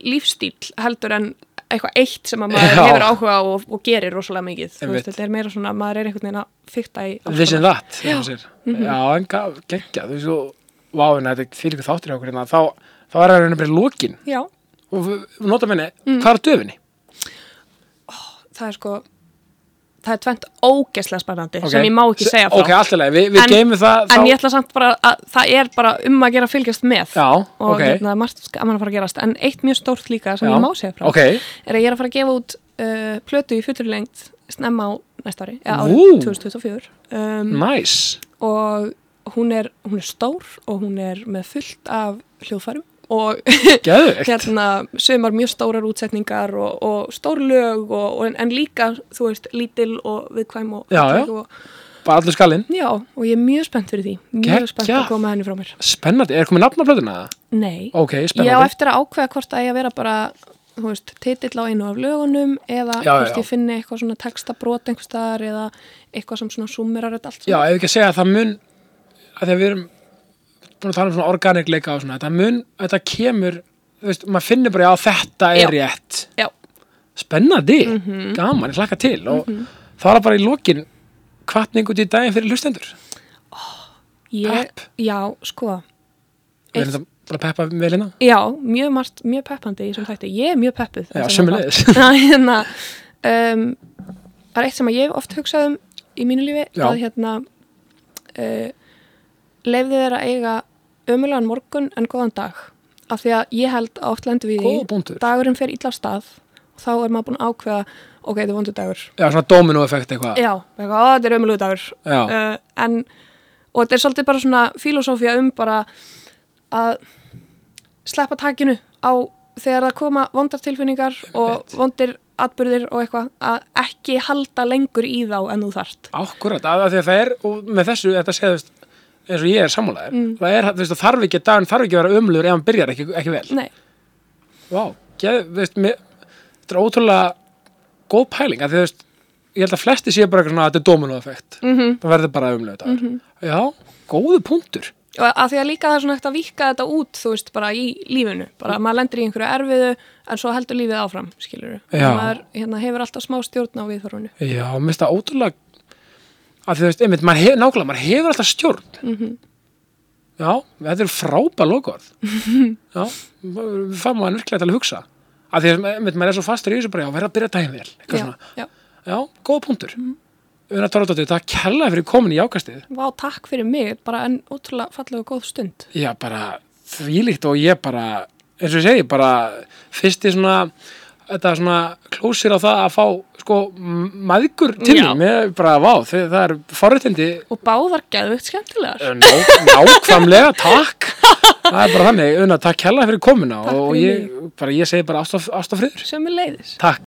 lífstíl heldur en eitthvað eitt sem að maður Já. hefur áhuga á og, og gerir rosalega mikið Þú Einmitt. veist, þetta er meira svona, maður er einhvern veginn að fykta í alls and konar. that já, mm já en ga- geggjað þú veist og váin að þetta fyrir ykkur þáttur hjá okkur hérna, þá, þá er það raunin bara lókin Já, og notum henni, Mm. hvað er döfinni? það er sko það er tvent ógeslega spennandi Ok. sem ég má ekki Se- segja frá. ok, alltaf leið, við, við En- geymum það en ég ætla samt bara að það er bara um að gera að fylgjast með. Já, og ok, hérna, margt gaman að fara að gerast. En eitt mjög stórt líka sem Já. ég má segja frá ok. er að ég er að fara að gefa út uh, plötu í fullur lengt snemma á næsta ári, eða árið 2024 um, nice, og hún er, hún er stór og hún er með fullt af hljóðfærum og hérna sömar mjög stórar útsetningar og, og stór lög og, og, en, en líka, þú veist, lítil og viðkvæm og, Já, já. og, bara allur skallinn, já, og ég er mjög spennt fyrir því mjög spennt Geggjað. að koma henni frá mér spennandi, er komið nafn á plötuna? Nei, ok, ég á eftir að ákveða hvort að ég að vera bara þú veist, titill á einu af lögunum eða Já, hvort já. ég finni eitthvað svona textabrót einhvers staðar eða eitthvað sem svona þetta allt já, saman. ef ekki að segja að það mun að því að við erum búin að tala um svona organikleika og svona, þetta mun, þetta kemur þú veist, maður finnir bara, já, þetta er Já. rétt Já, spennandi, Mhm. gaman, ég hlakka til og þá er það bara í lokin kvartning út í daginn fyrir lustendur ég, Pepp. já, sko við erum þetta bara að peppa vel hérna Já, mjög margt, mjög peppandi. Ég er mjög peppuð. Já, þessum sömuleiðis. þátt. [laughs] hérna, um, það er eitt sem að ég hef oft hugsað um í mínu lífi Já. að hérna uh, leifði þeir að eiga ömulegan morgun en góðan dag. Af því að ég held að oft lendur við punktur. dagurinn fer illa af stað og þá er maður búin að ákveða ok, þetta er vondur dagur. Já, svona domino effekt eitthvað. já, eitthvað, "Ó, þetta er ömulegu dagur. Uh, en og þetta er svolítið bara svona filosófía um bara að sleppa takinu á þegar það koma vondar tilfinningar og vondir atbyrðir og eitthvað að ekki halda lengur í þá en þú þarft. Akkurat, að því að það er, og með þessu, þetta séðust, eins og ég er sammálaðir, Mm. það er, þú veist, það þarf ekki, daginn þarf ekki að vera umlur ef hann byrjar ekki, ekki vel. nei, Vá, geð, veist, mér, þetta er ótrúlega góð pæling, að þú veist, ég held að flesti séu bara eitthvað svona að þetta er domino effekt. mm -hmm. Það verður bara umlur dagur. Já, góðu punktur. og að því að líka það er svona hægt að vika þetta út þú veist, bara í lífinu bara að maður lendir í einhverju erfiðu en svo heldur lífið áfram, skilur Já. maður hérna, hefur alltaf smá stjórn á viðþorfunu Já, mér finnst það ótrúlega, að þú veist, einmitt, maður hef, nákvæmlega, maður hefur alltaf stjórn. mm Já, þetta er frábæð logoð. [laughs] Já, við fáum maður virkilega til að hugsa. Að því að einmitt, maður er svo fastur í þessu bara, já, verða að byrja daginn vel. Já, já. Já, góða punktur. Mm. Una Tóradóttir, það kella fyrir komin í ákastið. Vá, takk fyrir mig, bara en ótrúlega fallega góð stund Já, bara þvílíkt og ég bara, eins og ég segi, bara fyrsti svona, þetta svona klósir á það að fá, sko, maðgur til. Mér bara, vá, þið, það er forréttindi. Og báðar geðveikt skemmtilegar. Ná, nákvæmlega, takk. [laughs] Það er bara þannig, Una, takk kella fyrir komuna Takk og ég, bara, ég segi bara ástaf, ástafriður sem er leiðis takk